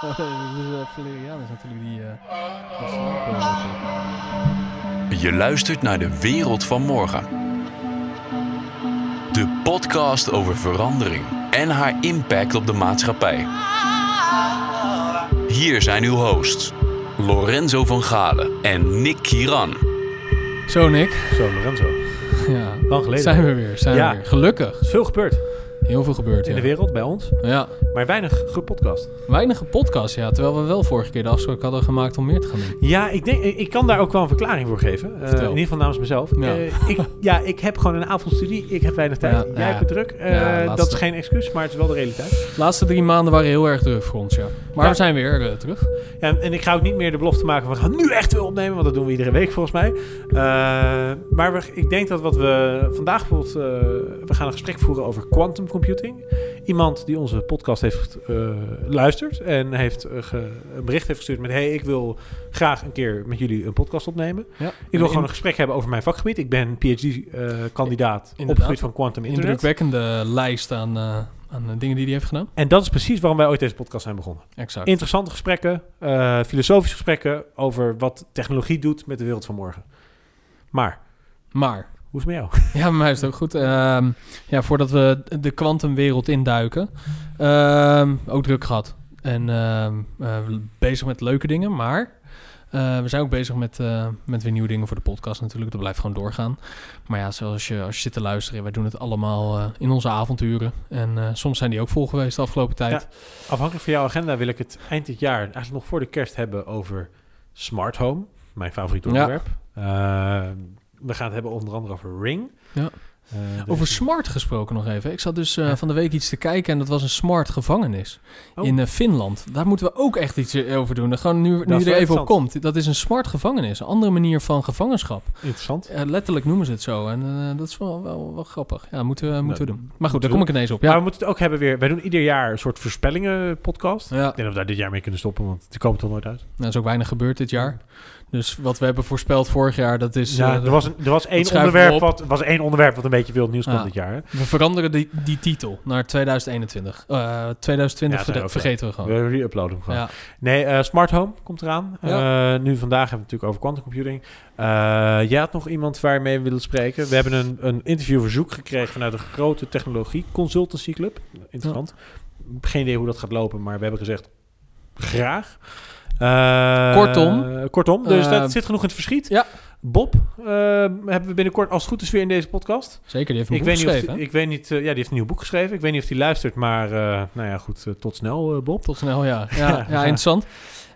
Valerian is natuurlijk die... Uh, Je luistert naar de wereld van morgen. De podcast over verandering en haar impact op de maatschappij. Hier zijn uw hosts, Lorenzo van Galen en Nick Kiran. Zo, Nick. Zo, Lorenzo. Ja, Lang geleden. zijn we weer. Zijn Ja. we weer. Gelukkig. Er is veel gebeurd Heel veel gebeurd, in ja. de wereld, bij ons. Ja, Maar weinig gepodcast. weinige podcast, ja. Terwijl we wel vorige keer de afspraak hadden gemaakt om meer te gaan doen. Ja, ik, denk, ik kan daar ook wel een verklaring voor geven. Eh, in ieder geval namens mezelf. Ja. Eh, ik, ja, ik heb gewoon een avondstudie. Ik heb weinig tijd. Ja, Jij ja. hebt het druk. Eh, dat is geen excuus, maar het is wel de realiteit. De laatste drie maanden waren heel erg druk voor ons, ja. Maar we zijn weer terug. Ja, en ik ga ook niet meer de belofte maken van we gaan nu echt weer opnemen, want dat doen we iedere week volgens mij. Maar we, ik denk dat wat we vandaag bijvoorbeeld, we gaan een gesprek voeren over quantum computing. Iemand die onze podcast heeft luisterd en heeft eh, ge- een bericht heeft gestuurd met hey, ik wil graag een keer met jullie een podcast opnemen. Ja. Ik wil gewoon een gesprek hebben over mijn vakgebied. Ik ben PhD-kandidaat op het gebied van quantum internet. indrukwekkende lijst aan, eh, aan eh, dingen die hij heeft gedaan. En dat is precies waarom wij ooit deze podcast zijn begonnen. Exact. Interessante gesprekken, eh, filosofische gesprekken over wat technologie doet met de wereld van morgen. Maar, Maar, hoe is het met jou? ja, bij mij is het ook goed. Ehm, ja, voordat we de kwantumwereld induiken, ehm, ook druk gehad. En ehm, eh, bezig met leuke dingen, maar eh, we zijn ook bezig met, eh, met weer nieuwe dingen voor de podcast natuurlijk. Dat blijft gewoon doorgaan. Maar ja, zoals je, als je zit te luisteren, wij doen het allemaal in onze avonturen. En soms zijn die ook vol geweest de afgelopen tijd. Afhankelijk van jouw agenda wil ik het eind dit jaar, eigenlijk nog voor de kerst, hebben over smart home. Mijn favoriete Ja. onderwerp. Eh, we gaan het hebben onder andere over Ring. Ja. Eh, er Over smart gesproken nog even. Ik zat dus eh, Ja. van de week iets te kijken en dat was een smart gevangenis Oh. in eh, Finland. Daar moeten we ook echt iets over doen. Gewoon nu, nu is je er even op komt. Dat is een smart gevangenis. Een andere manier van gevangenschap. Interessant. Letterlijk noemen ze het zo. En dat is wel, wel, wel grappig. Ja, moeten we, moeten we doen. Maar goed, daar kom ik ineens op. Ja. Ja, we moeten het ook hebben weer. Wij doen ieder jaar een soort voorspellingen podcast. ja. Ik denk dat we daar dit jaar mee kunnen stoppen, want die komen toch nooit uit. Nou, er is ook weinig gebeurd dit jaar. Dus wat we hebben voorspeld vorig jaar, dat is... Ja, eh, er was, een, er was één onderwerp wat, was één onderwerp wat een beetje wild nieuws Ja. kwam dit jaar. Hè? We veranderen die, die titel naar 2021. Eh 2020 Ja, verge- zijn ook vergeten we gewoon. We re-uploaden hem gewoon. Ja. Nee, eh, smart home komt eraan. Eh, nu vandaag hebben we het natuurlijk over quantum computing. Eh, jij had nog iemand waarmee we willen spreken. We hebben een, een interviewverzoek gekregen vanuit een grote technologie consultancy club. Interessant. Geen idee hoe dat gaat lopen, maar we hebben gezegd graag. Eh, Kortom. kortom, dus Eh, dat zit genoeg in het verschiet. ja. Bob eh, hebben we binnenkort als het goed is weer in deze podcast. Zeker, die heeft een Ik boek weet, niet of, geschreven. ik weet niet, ja, die heeft een nieuw boek geschreven. Ik weet niet of hij luistert, maar eh, nou ja, goed, tot snel, Bob. Tot snel, ja. Ja, Ja. ja, interessant.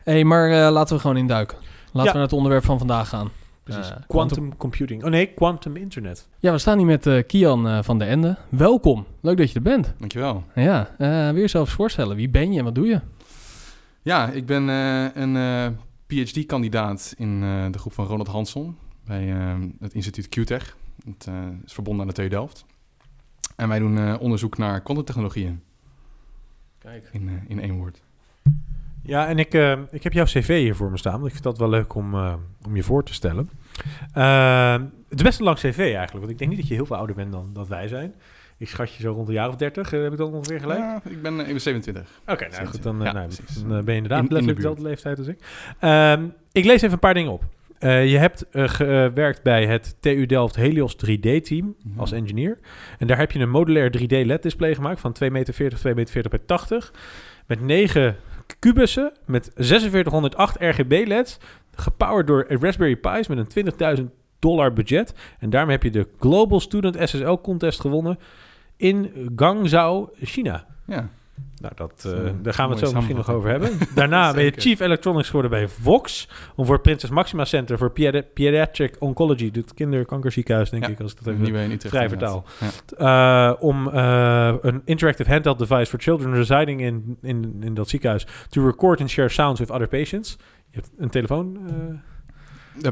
hey, maar eh, laten we gewoon induiken. Laten Ja. we naar het onderwerp van vandaag gaan. Precies. Quantum computing. Oh nee, quantum internet. Ja, we staan hier met Kian van de Ende. Welkom. Leuk dat je er bent. Dankjewel. Ja, eh wil je zelf eens voorstellen. Wie ben je en wat doe je? Ja, ik ben eh, een eh, PhD-kandidaat in eh, de groep van Ronald Hansson bij het instituut QTech. Het eh, is verbonden aan de TU Delft. En wij doen eh, onderzoek naar quantumtechnologieën Kijk. in, in één woord. Ja, en ik, eh, ik heb jouw cv hier voor me staan. want Ik vind dat wel leuk om, eh, om je voor te stellen. Het is best een lang cv eigenlijk. Want ik denk niet dat je heel veel ouder bent dan dat wij zijn. Ik schat je zo rond de jaar of 30. heb ik dat ongeveer gelijk? Ja, ik, ben, eh, ik ben 27. Oké, nou goed. Dan, eh, Ja, nou, dan eh, ben je inderdaad In- letterlijk dezelfde leeftijd als ik. Ehm, ik lees even een paar dingen op. Eh, je hebt eh, gewerkt bij het TU Delft Helios 3D-team Mhm. als engineer. En daar heb je een modulair 3D LED-display gemaakt van 2,40 meter, 2,40 meter bij 80. Met 9 kubussen, met 4608 RGB-LED's. Gepowered door Raspberry Pi's met een 20.000 dollar budget. En daarmee heb je de Global Student SSL Contest gewonnen in Guangzhou, China. Ja, Nou, dat, eh, daar gaan we het zo misschien nog over hebben. Daarna ben je. Chief Electronics geworden bij Vox. Om voor het Prinses Maxima Center voor Pedi- Pediatric Oncology, het kinderkankerziekenhuis, denk Ja, ik, als ik dat even vrij vertaal. Ja. Eh, om eh, een interactive handheld device for children residing in, in, in dat ziekenhuis to record and share sounds with other patients. Je hebt een telefoon.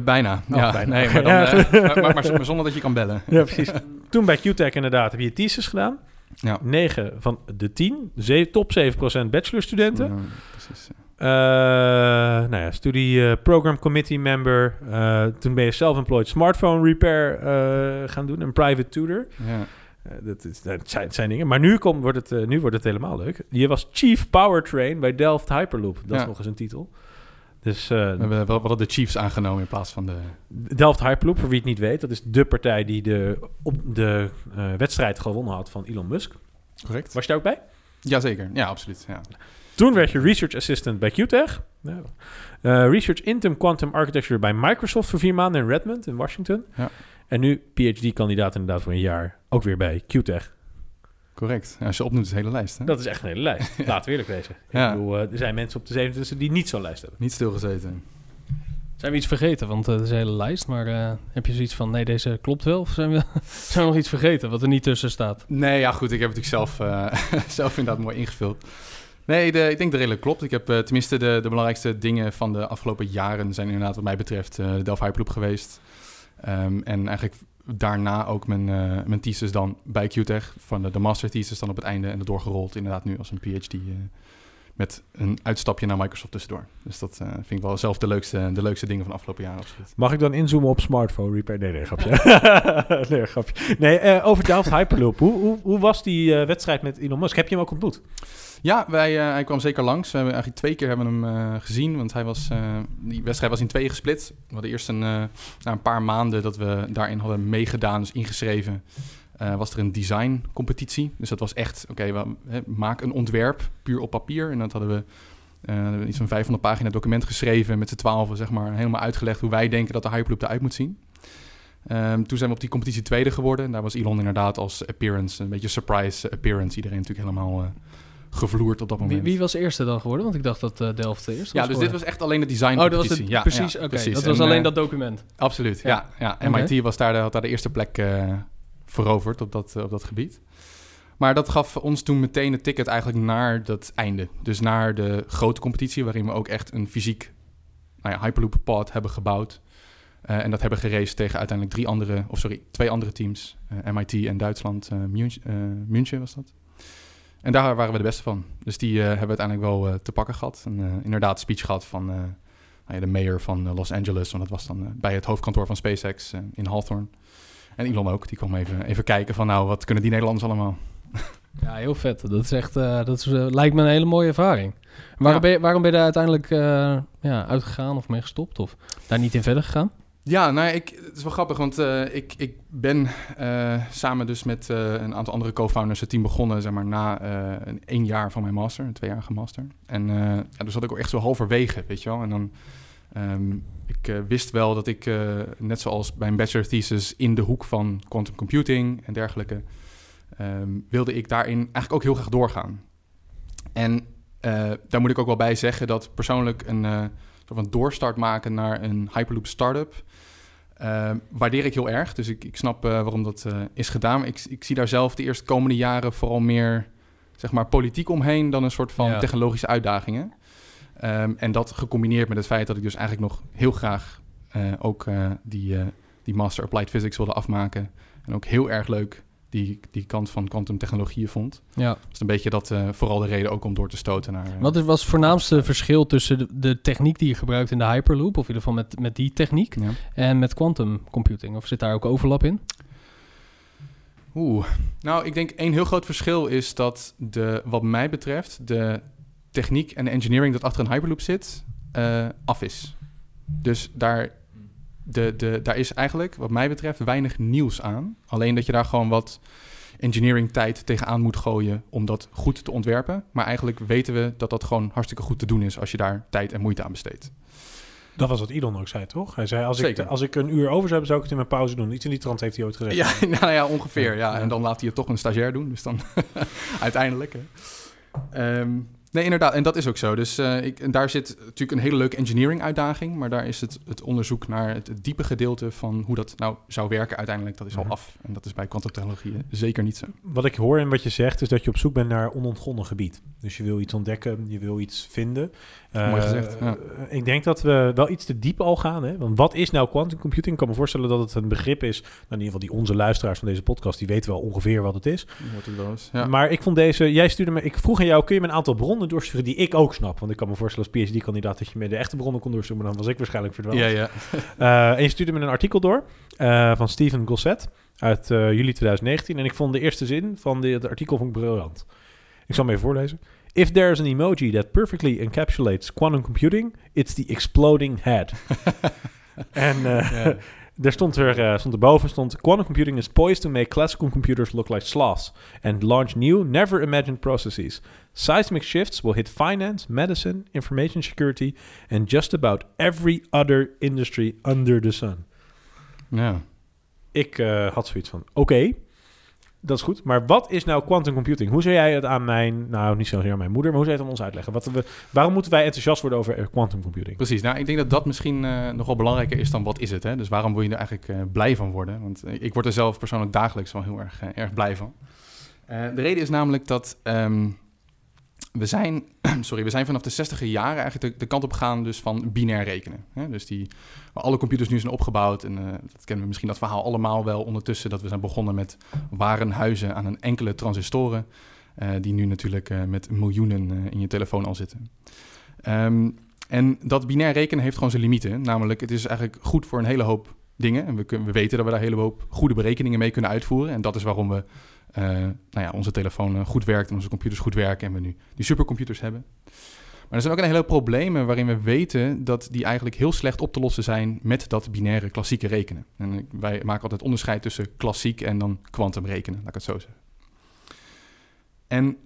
bijna. Oh, ja, bijna. Nee, maar, dan, maar, maar- maar zonder dat je kan bellen. ja, precies. Toen bij QTech inderdaad heb je thesis gedaan. Ja. 9 van de 10. Ze- top 7% bachelorstudenten. Ja, precies. Eh, nou ja, studie eh, program committee member. Eh, toen ben je self-employed smartphone repair gaan doen. Een private tutor. Ja. Dat, is, dat zijn, dingen. Maar nu, komt, wordt het, nu wordt het helemaal leuk. Je was Chief Powertrain bij Delft Hyperloop. Dat is nog eens een titel. Dus eh, We hebben wel, de Chiefs aangenomen in plaats van de... Delft Hyperloop, voor wie het niet weet, dat is de partij die de, op de eh, wedstrijd gewonnen had van Elon Musk. Correct? Was je daar ook bij? Jazeker, ja, absoluut. Ja. Toen werd je Research Assistant bij QTech. Ja. Eh, Research Interim Quantum Architecture bij Microsoft voor vier maanden in Redmond in Washington. Ja. En nu PhD-kandidaat inderdaad voor een jaar, ook weer bij QTech. Correct. Ja, als je opnoemt is de hele lijst, hè? Dat is echt een hele lijst. Laten we eerlijk wezen. Ja. Ik bedoel, eh, er zijn mensen op de 27 die niet zo'n lijst hebben. Niet stilgezeten. Zijn we iets vergeten? Want eh, het is een hele lijst. Maar eh, heb je zoiets van, nee, deze klopt wel? Of zijn we, zijn we nog iets vergeten wat er niet tussen staat? Nee, ja goed, ik heb het natuurlijk zelf, eh, zelf inderdaad mooi ingevuld. Nee, de, ik denk dat redelijk klopt. Ik heb tenminste de, de belangrijkste dingen van de afgelopen jaren zijn inderdaad wat mij betreft eh, de Delft Hyperloop geweest. Ehm, en eigenlijk daarna ook mijn, eh, mijn thesis dan bij QTech, van de, de master thesis dan op het einde en dat doorgerold inderdaad nu als een PhD eh, met een uitstapje naar Microsoft tussendoor. Dus dat eh, vind ik wel zelf de leukste, de leukste dingen van de afgelopen jaren. Mag ik dan inzoomen op smartphone repair? Nee, nee, grapje. nee, grapje. Nee, over Delft Hyperloop. Hoe, hoe, hoe was die wedstrijd met Elon Musk? Heb je hem ook ontmoet? Ja, wij, eh, hij kwam zeker langs. We hebben eigenlijk twee keer hebben hem eh, gezien. Want hij was, eh, die wedstrijd was in tweeën gesplit. We hadden eerst na een paar maanden dat we daarin hadden meegedaan, dus ingeschreven. was er een design competitie. Dus dat was echt, oké, maak een ontwerp puur op papier. En dat hadden we, we iets van 500 pagina document geschreven met z'n twaalfen, zeg maar. Helemaal uitgelegd hoe wij denken dat de Hyperloop eruit moet zien. Ehm, toen zijn we op die competitie tweede geworden. En daar was Elon inderdaad als appearance, een beetje surprise appearance. Iedereen natuurlijk helemaal gevloerd op dat moment. Wie, wie was eerste dan geworden? Want ik dacht dat eh, Delft de eerste Ja, was dus dit was echt alleen de design Oh, dat was het, ja, precies. ja, precies. dat was En, alleen eh, dat document. Absoluut, ja. ja. MIT was daar de, had daar de eerste plek eh, veroverd op dat, op dat gebied. Maar dat gaf ons toen meteen het ticket eigenlijk naar dat einde. Dus naar de grote competitie, waarin we ook echt een fysiek nou ja, Hyperloop pod hebben gebouwd. En dat hebben geraced tegen uiteindelijk drie andere, of sorry, twee andere teams. MIT en Duitsland, München, eh, München was dat. En daar waren we de beste van. Dus die eh, hebben we uiteindelijk wel eh, te pakken gehad. En eh, inderdaad speech gehad van nou ja, de mayor van Los Angeles. Want dat was dan bij het hoofdkantoor van SpaceX in Hawthorne. En Elon ook, die kwam even, even kijken van nou, wat kunnen die Nederlanders allemaal? Ja, heel vet. Dat is echt, dat is, lijkt me een hele mooie ervaring. Waarom, Ja. ben, je, waarom ben je daar uiteindelijk ja, uitgegaan of mee gestopt? Of daar niet in verder gegaan? Ja, nou ik, het is wel grappig, want eh, ik, ik ben eh, samen dus met eh, een aantal andere co-founders het team begonnen, zeg maar, na een één jaar van mijn master, een tweejarige master. En ja, dus zat ik ook echt zo halverwege, weet je wel. En dan, ehm, ik wist wel dat ik, net zoals bij een bachelor thesis, in de hoek van quantum computing en dergelijke, ehm, wilde ik daarin eigenlijk ook heel graag doorgaan. En daar moet ik ook wel bij zeggen dat persoonlijk een soort van doorstart maken naar een Hyperloop startup, eh, waardeer ik heel erg. Dus ik, ik snap eh, waarom dat eh, is gedaan. Maar ik, ik zie daar zelf de eerste komende jaren vooral meer zeg maar, politiek omheen dan een soort van Ja. technologische uitdagingen. Ehm, en dat gecombineerd met het feit dat ik dus eigenlijk nog heel graag eh, ook die, die Master Applied Physics wilde afmaken. En ook heel erg leuk die, die kant van kwantumtechnologieën vond. Ja. Dat is een beetje dat eh, vooral de reden ook om door te stoten naar... Wat is- was het voornaamste verschil tussen de, de techniek die je gebruikt in de Hyperloop, of in ieder geval met, met die techniek, ja. en met quantum computing? Of zit daar ook overlap in? Oeh, nou, ik denk één heel groot verschil is dat de, wat mij betreft, de techniek en de engineering dat achter een Hyperloop zit, eh, af is. Dus daar, de, de, daar is eigenlijk, wat mij betreft, weinig nieuws aan. Alleen dat je daar gewoon wat engineering tijd tegenaan moet gooien om dat goed te ontwerpen. Maar eigenlijk weten we dat dat gewoon hartstikke goed te doen is als je daar tijd en moeite aan besteedt. Dat was wat Elon ook zei, toch? Hij zei, als ik, als ik een uur over zou hebben, zou ik het in mijn pauze doen. Iets in die trant heeft hij ooit gezegd. Ja, nou ja, ongeveer. Ja. Ja. En dan laat hij het toch een stagiair doen. Dus dan uiteindelijk. Hè. Ehm, nee, inderdaad. En dat is ook zo. Dus eh, ik, en daar zit natuurlijk een hele leuke engineering uitdaging. Maar daar is het, het onderzoek naar het, het diepe gedeelte van hoe dat nou zou werken uiteindelijk, dat is al Mhm. af. En dat is bij kwantumtechnologieën zeker niet zo. Wat ik hoor en wat je zegt, is dat je op zoek bent naar onontgonnen gebied. Dus je wil iets ontdekken, je wil iets vinden. Mooi Eh, gezegd, ja. Ik denk dat we wel iets te diep al gaan. Hè? Want wat is nou quantum computing? Ik kan me voorstellen dat het een begrip is. Nou, in ieder geval die onze luisteraars van deze podcast, die weten wel ongeveer wat het is. Het. Ja. Maar ik vond deze, jij stuurde me, ik vroeg aan jou, kun je me een aantal bronnen doorsturen die ik ook snap? Want ik kan me voorstellen als PhD-kandidaat dat je me de echte bronnen kon doorsturen, maar dan was ik waarschijnlijk verdwaald. ja, ja. Eh, en je stuurde me een artikel door eh, van Steven Gosset. uit juli 2019. En ik vond de eerste zin van dit artikel vond ik briljant. Ik zal hem even voorlezen. If there's an emoji that perfectly encapsulates quantum computing, it's the exploding head. en eh, Ja. er stond er eh, stond erboven stond quantum computing is poised to make classical computers look like sloths and launch new, never imagined processes. Seismic shifts will hit finance, medicine, information security, and just about every other industry under the sun. ja. Ik eh, had zoiets van, oké, dat is goed. Maar wat is nou quantum computing? Hoe zou jij het aan mijn, nou niet zozeer aan mijn moeder, maar hoe zou je het aan ons uitleggen? Wat, we, waarom moeten wij enthousiast worden over eh, quantum computing? Precies. Nou, ik denk dat dat misschien eh, nog wel belangrijker is dan wat is het. Hè? Dus waarom wil je er eigenlijk eh, blij van worden? Want ik word er zelf persoonlijk dagelijks wel heel erg, erg blij van. De reden is namelijk dat ehm, we, zijn, sorry, we zijn vanaf de 60 jaren eigenlijk de, kant op gegaan dus van binair rekenen. Hè? Dus die, alle computers nu zijn opgebouwd. En eh, dat kennen we misschien dat verhaal allemaal wel ondertussen. Dat we zijn begonnen met warenhuizen aan een enkele transistoren. eh, die nu natuurlijk eh, met miljoenen in je telefoon al zitten. Ehm, en dat binair rekenen heeft gewoon zijn limieten. Namelijk, het is eigenlijk goed voor een hele hoop dingen. En we, kunnen, we weten dat we daar een hele hoop goede berekeningen mee kunnen uitvoeren. En dat is waarom we, eh, nou ja, onze telefoon eh, goed werkt en onze computers goed werken. En we nu die supercomputers hebben. Maar er zijn ook een hele hoop problemen waarin we weten dat die eigenlijk heel slecht op te lossen zijn met dat binaire klassieke rekenen. En wij maken altijd onderscheid tussen klassiek en dan kwantum rekenen, laat ik het zo zeggen. En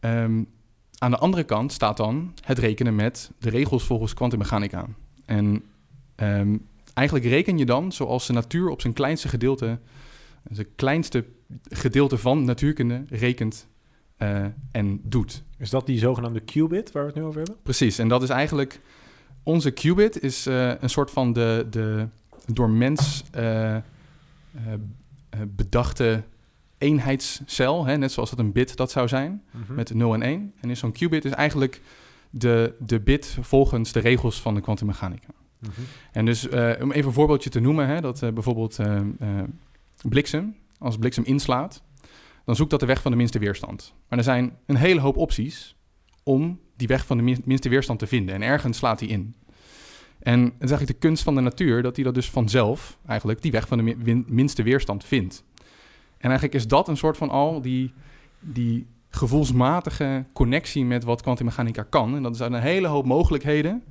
ehm, aan de andere kant staat dan het rekenen met de regels volgens kwantummechanica. En ehm, eigenlijk reken je dan zoals de natuur op zijn kleinste gedeelte, zijn kleinste gedeelte van natuurkunde rekent eh, en doet. Is dat die zogenaamde qubit waar we het nu over hebben? Precies, en dat is eigenlijk... Onze qubit is eh, een soort van de, de door mens eh, bedachte eenheidscel. Hè? Net zoals dat een bit dat zou zijn, Mhm. met 0 en 1. En is zo'n qubit is eigenlijk de, de bit volgens de regels van de kwantummechanica. Mhm. En dus eh, om even een voorbeeldje te noemen, hè, dat eh, bijvoorbeeld eh, bliksem, als bliksem inslaat, dan zoekt dat de weg van de minste weerstand. Maar er zijn een hele hoop opties om die weg van de min- minste weerstand te vinden. En ergens slaat hij in. En het is eigenlijk de kunst van de natuur dat hij dat dus vanzelf eigenlijk die weg van de minste weerstand vindt. En eigenlijk is dat een soort van al die, die gevoelsmatige connectie met wat kwantummechanica kan. En dat is uit een hele hoop mogelijkheden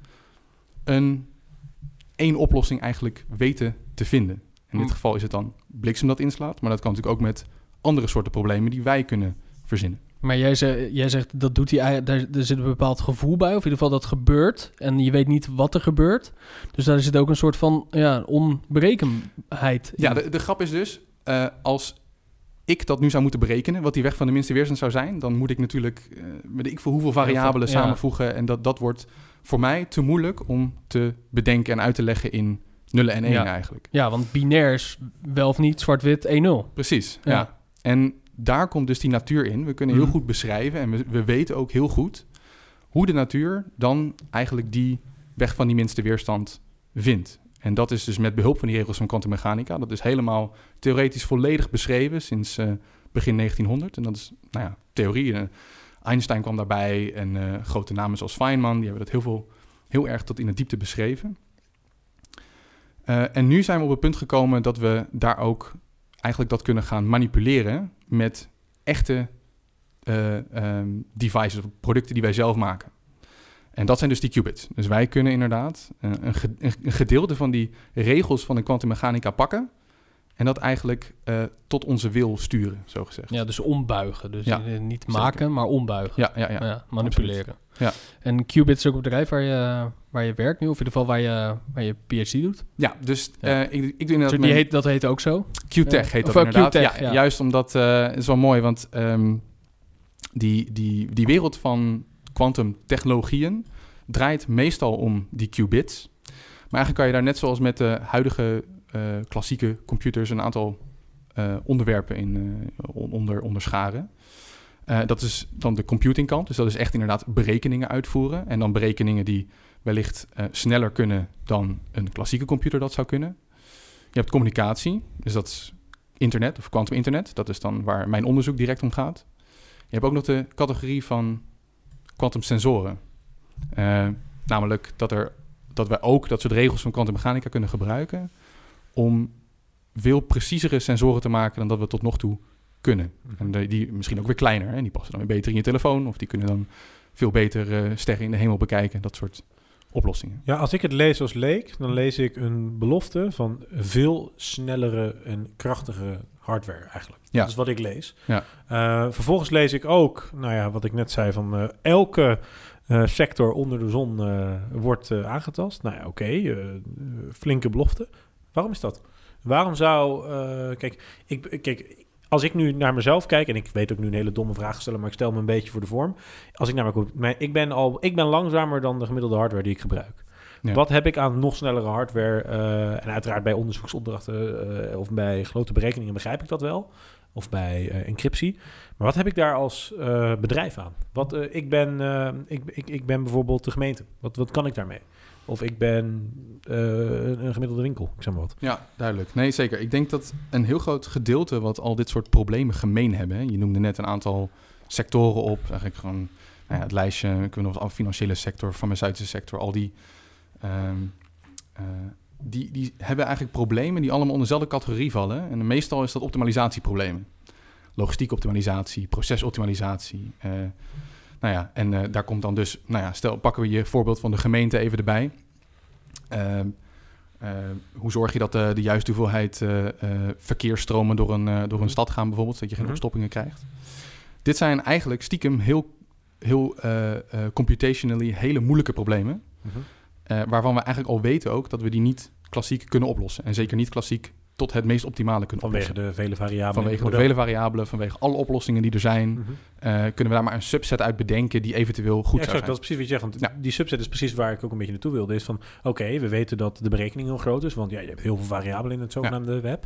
een één oplossing eigenlijk weten te vinden. In dit Hm. geval is het dan bliksem dat inslaat, maar dat kan natuurlijk ook met andere soorten problemen die wij kunnen verzinnen. Maar jij, ze, jij zegt dat doet hij daar, er zit een bepaald gevoel bij, of in ieder geval dat gebeurt. En je weet niet wat er gebeurt. Dus daar zit ook een soort van ja, onberekenbaarheid. Ja, de, de grap is dus, eh, als ik dat nu zou moeten berekenen, wat die weg van de minste weerstand zou zijn, dan moet ik natuurlijk, eh weet ik voor hoeveel variabelen ja. samenvoegen. En dat, dat wordt voor mij te moeilijk om te bedenken en uit te leggen in nullen en één Ja. eigenlijk. Ja, want binair is wel of niet zwart-wit 1-0. Precies, Ja. ja. En daar komt dus die natuur in. We kunnen heel Mhm. goed beschrijven en we, we weten ook heel goed hoe de natuur dan eigenlijk die weg van die minste weerstand vindt. En dat is dus met behulp van die regels van kwantummechanica. Dat is helemaal theoretisch volledig beschreven sinds eh, begin 1900. En dat is, nou ja, theorie. Eh, Einstein kwam daarbij en eh, grote namen zoals Feynman, die hebben dat heel, veel, heel erg tot in de diepte beschreven. Eh, en nu zijn we op het punt gekomen dat we daar ook eigenlijk dat kunnen gaan manipuleren met echte eh, ehm, devices of producten die wij zelf maken. En dat zijn dus die qubits. Dus wij kunnen inderdaad een, een gedeelte van die regels van de kwantummechanica pakken en dat eigenlijk eh, tot onze wil sturen, zo gezegd. Ja, dus ombuigen. Dus Ja, eh, niet zeker. maken, maar ombuigen. ja, ja. ja. Ja, manipuleren. Ja. En Qubit is ook een bedrijf waar je, waar je werkt nu, of in ieder geval waar je, waar je PhD doet. Ja, dus eh, ik, ik Dus inderdaad... die mijn- heet, dat heet ook zo. Q-Tech heet Of, dat inderdaad. Q-Tech, ja. Juist omdat, het is wel mooi, want ehm, die, die, die wereld van kwantumtechnologieën draait meestal om die qubits. Maar eigenlijk kan je daar net zoals met de huidige klassieke computers een aantal eh, onderwerpen in eh, on- onder, onderscharen. Eh, dat is dan de computingkant. Dus dat is echt inderdaad berekeningen uitvoeren. En dan berekeningen die wellicht eh, sneller kunnen dan een klassieke computer dat zou kunnen. Je hebt communicatie, dus dat is internet of quantum internet. Dat is dan waar mijn onderzoek direct om gaat. Je hebt ook nog de categorie van quantum sensoren. Eh, namelijk dat, er, dat wij ook dat soort regels van kwantummechanica kunnen gebruiken om veel preciezere sensoren te maken dan dat we tot nog toe kunnen. Mhm. En de- die misschien ook weer kleiner. Hè? Die passen dan weer beter in je telefoon. Of die kunnen dan veel beter eh, sterren in de hemel bekijken. Dat soort oplossingen. Ja, als ik het lees als leek, dan lees ik een belofte van veel snellere en krachtigere hardware eigenlijk. Ja. Dat is wat ik lees. Ja. Eh, vervolgens lees ik ook, nou ja, wat ik net zei, van eh, elke sector onder de zon wordt aangetast. Nou ja, oké, flinke belofte. Waarom is dat? Waarom zou, eh, kijk, ik, kijk, als ik nu naar mezelf kijk, en ik weet ook nu een hele domme vraag stellen, maar ik stel me een beetje voor de vorm. Als ik naar mijn, ik ben al, ik ben langzamer dan de gemiddelde hardware die ik gebruik. Ja. Wat heb ik aan nog snellere hardware? eh, en uiteraard bij onderzoeksopdrachten eh, of bij grote berekeningen begrijp ik dat wel. Of bij encryptie. Maar wat heb ik daar als bedrijf aan? Wat, ik, ben, ik, ik, ik ben bijvoorbeeld de gemeente. Wat, wat kan ik daarmee? Of ik ben eh, een, gemiddelde winkel, ik zeg maar wat. Ja, duidelijk. Nee, zeker. Ik denk dat een heel groot gedeelte wat al dit soort problemen gemeen hebben. Hè, je noemde net een aantal sectoren op. Eigenlijk gewoon nou ja, het lijstje. Ik weet nog financiële sector, farmaceutische sector. Al die, ehm, eh, die, die hebben eigenlijk problemen die allemaal onder dezelfde categorie vallen. En meestal is dat optimalisatieproblemen. Logistiek optimalisatie, procesoptimalisatie. eh nou ja, en eh, daar komt dan dus, nou ja, stel pakken we je voorbeeld van de gemeente even erbij. Ehm, eh, hoe zorg je dat de, de juiste hoeveelheid eh, eh, verkeersstromen door een, eh, door een stad gaan bijvoorbeeld, zodat je geen Mhm. opstoppingen krijgt? Dit zijn eigenlijk stiekem heel, heel eh, eh, computationally hele moeilijke problemen, eh, waarvan we eigenlijk al weten ook dat we die niet klassiek kunnen oplossen. En zeker niet klassiek tot het meest optimale kunnen Vanwege oplossen. de vele variabelen. Vanwege de vele variabelen, vanwege alle oplossingen die er zijn, eh, kunnen we daar maar een subset uit bedenken die eventueel goed ja, exact, dat zijn. is precies wat je zegt. Want Ja. die subset is precies waar ik ook een beetje naartoe wilde. Is van, oké, we weten dat de berekening heel groot is. Want ja, je hebt heel veel variabelen in het zogenaamde web.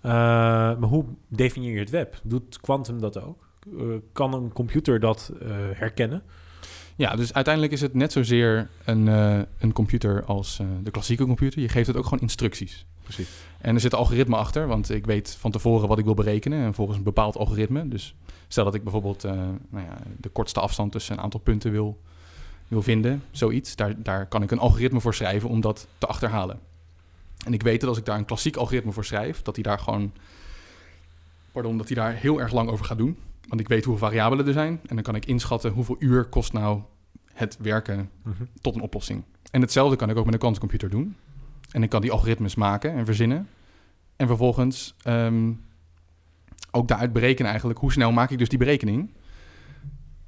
Eh, maar hoe definieer je het web? Doet Quantum dat ook? Eh, kan een computer dat herkennen? Ja, dus uiteindelijk is het net zozeer een, een computer als de klassieke computer. Je geeft het ook gewoon instructies. Precies. En er zit een algoritme achter, want ik weet van tevoren wat ik wil berekenen en volgens een bepaald algoritme. Dus stel dat ik bijvoorbeeld eh, nou ja, de kortste afstand tussen een aantal punten wil, wil vinden, zoiets. Daar, daar kan ik een algoritme voor schrijven om dat te achterhalen. En ik weet dat als ik daar een klassiek algoritme voor schrijf, dat hij daar gewoon, pardon, dat hij daar heel erg lang over gaat doen. Want ik weet hoeveel variabelen er zijn en dan kan ik inschatten hoeveel uur kost nou het werken Mhm. tot een oplossing. En hetzelfde kan ik ook met een quantumcomputer doen. En ik kan die algoritmes maken en verzinnen. En vervolgens ehm, ook daaruit berekenen eigenlijk hoe snel maak ik dus die berekening.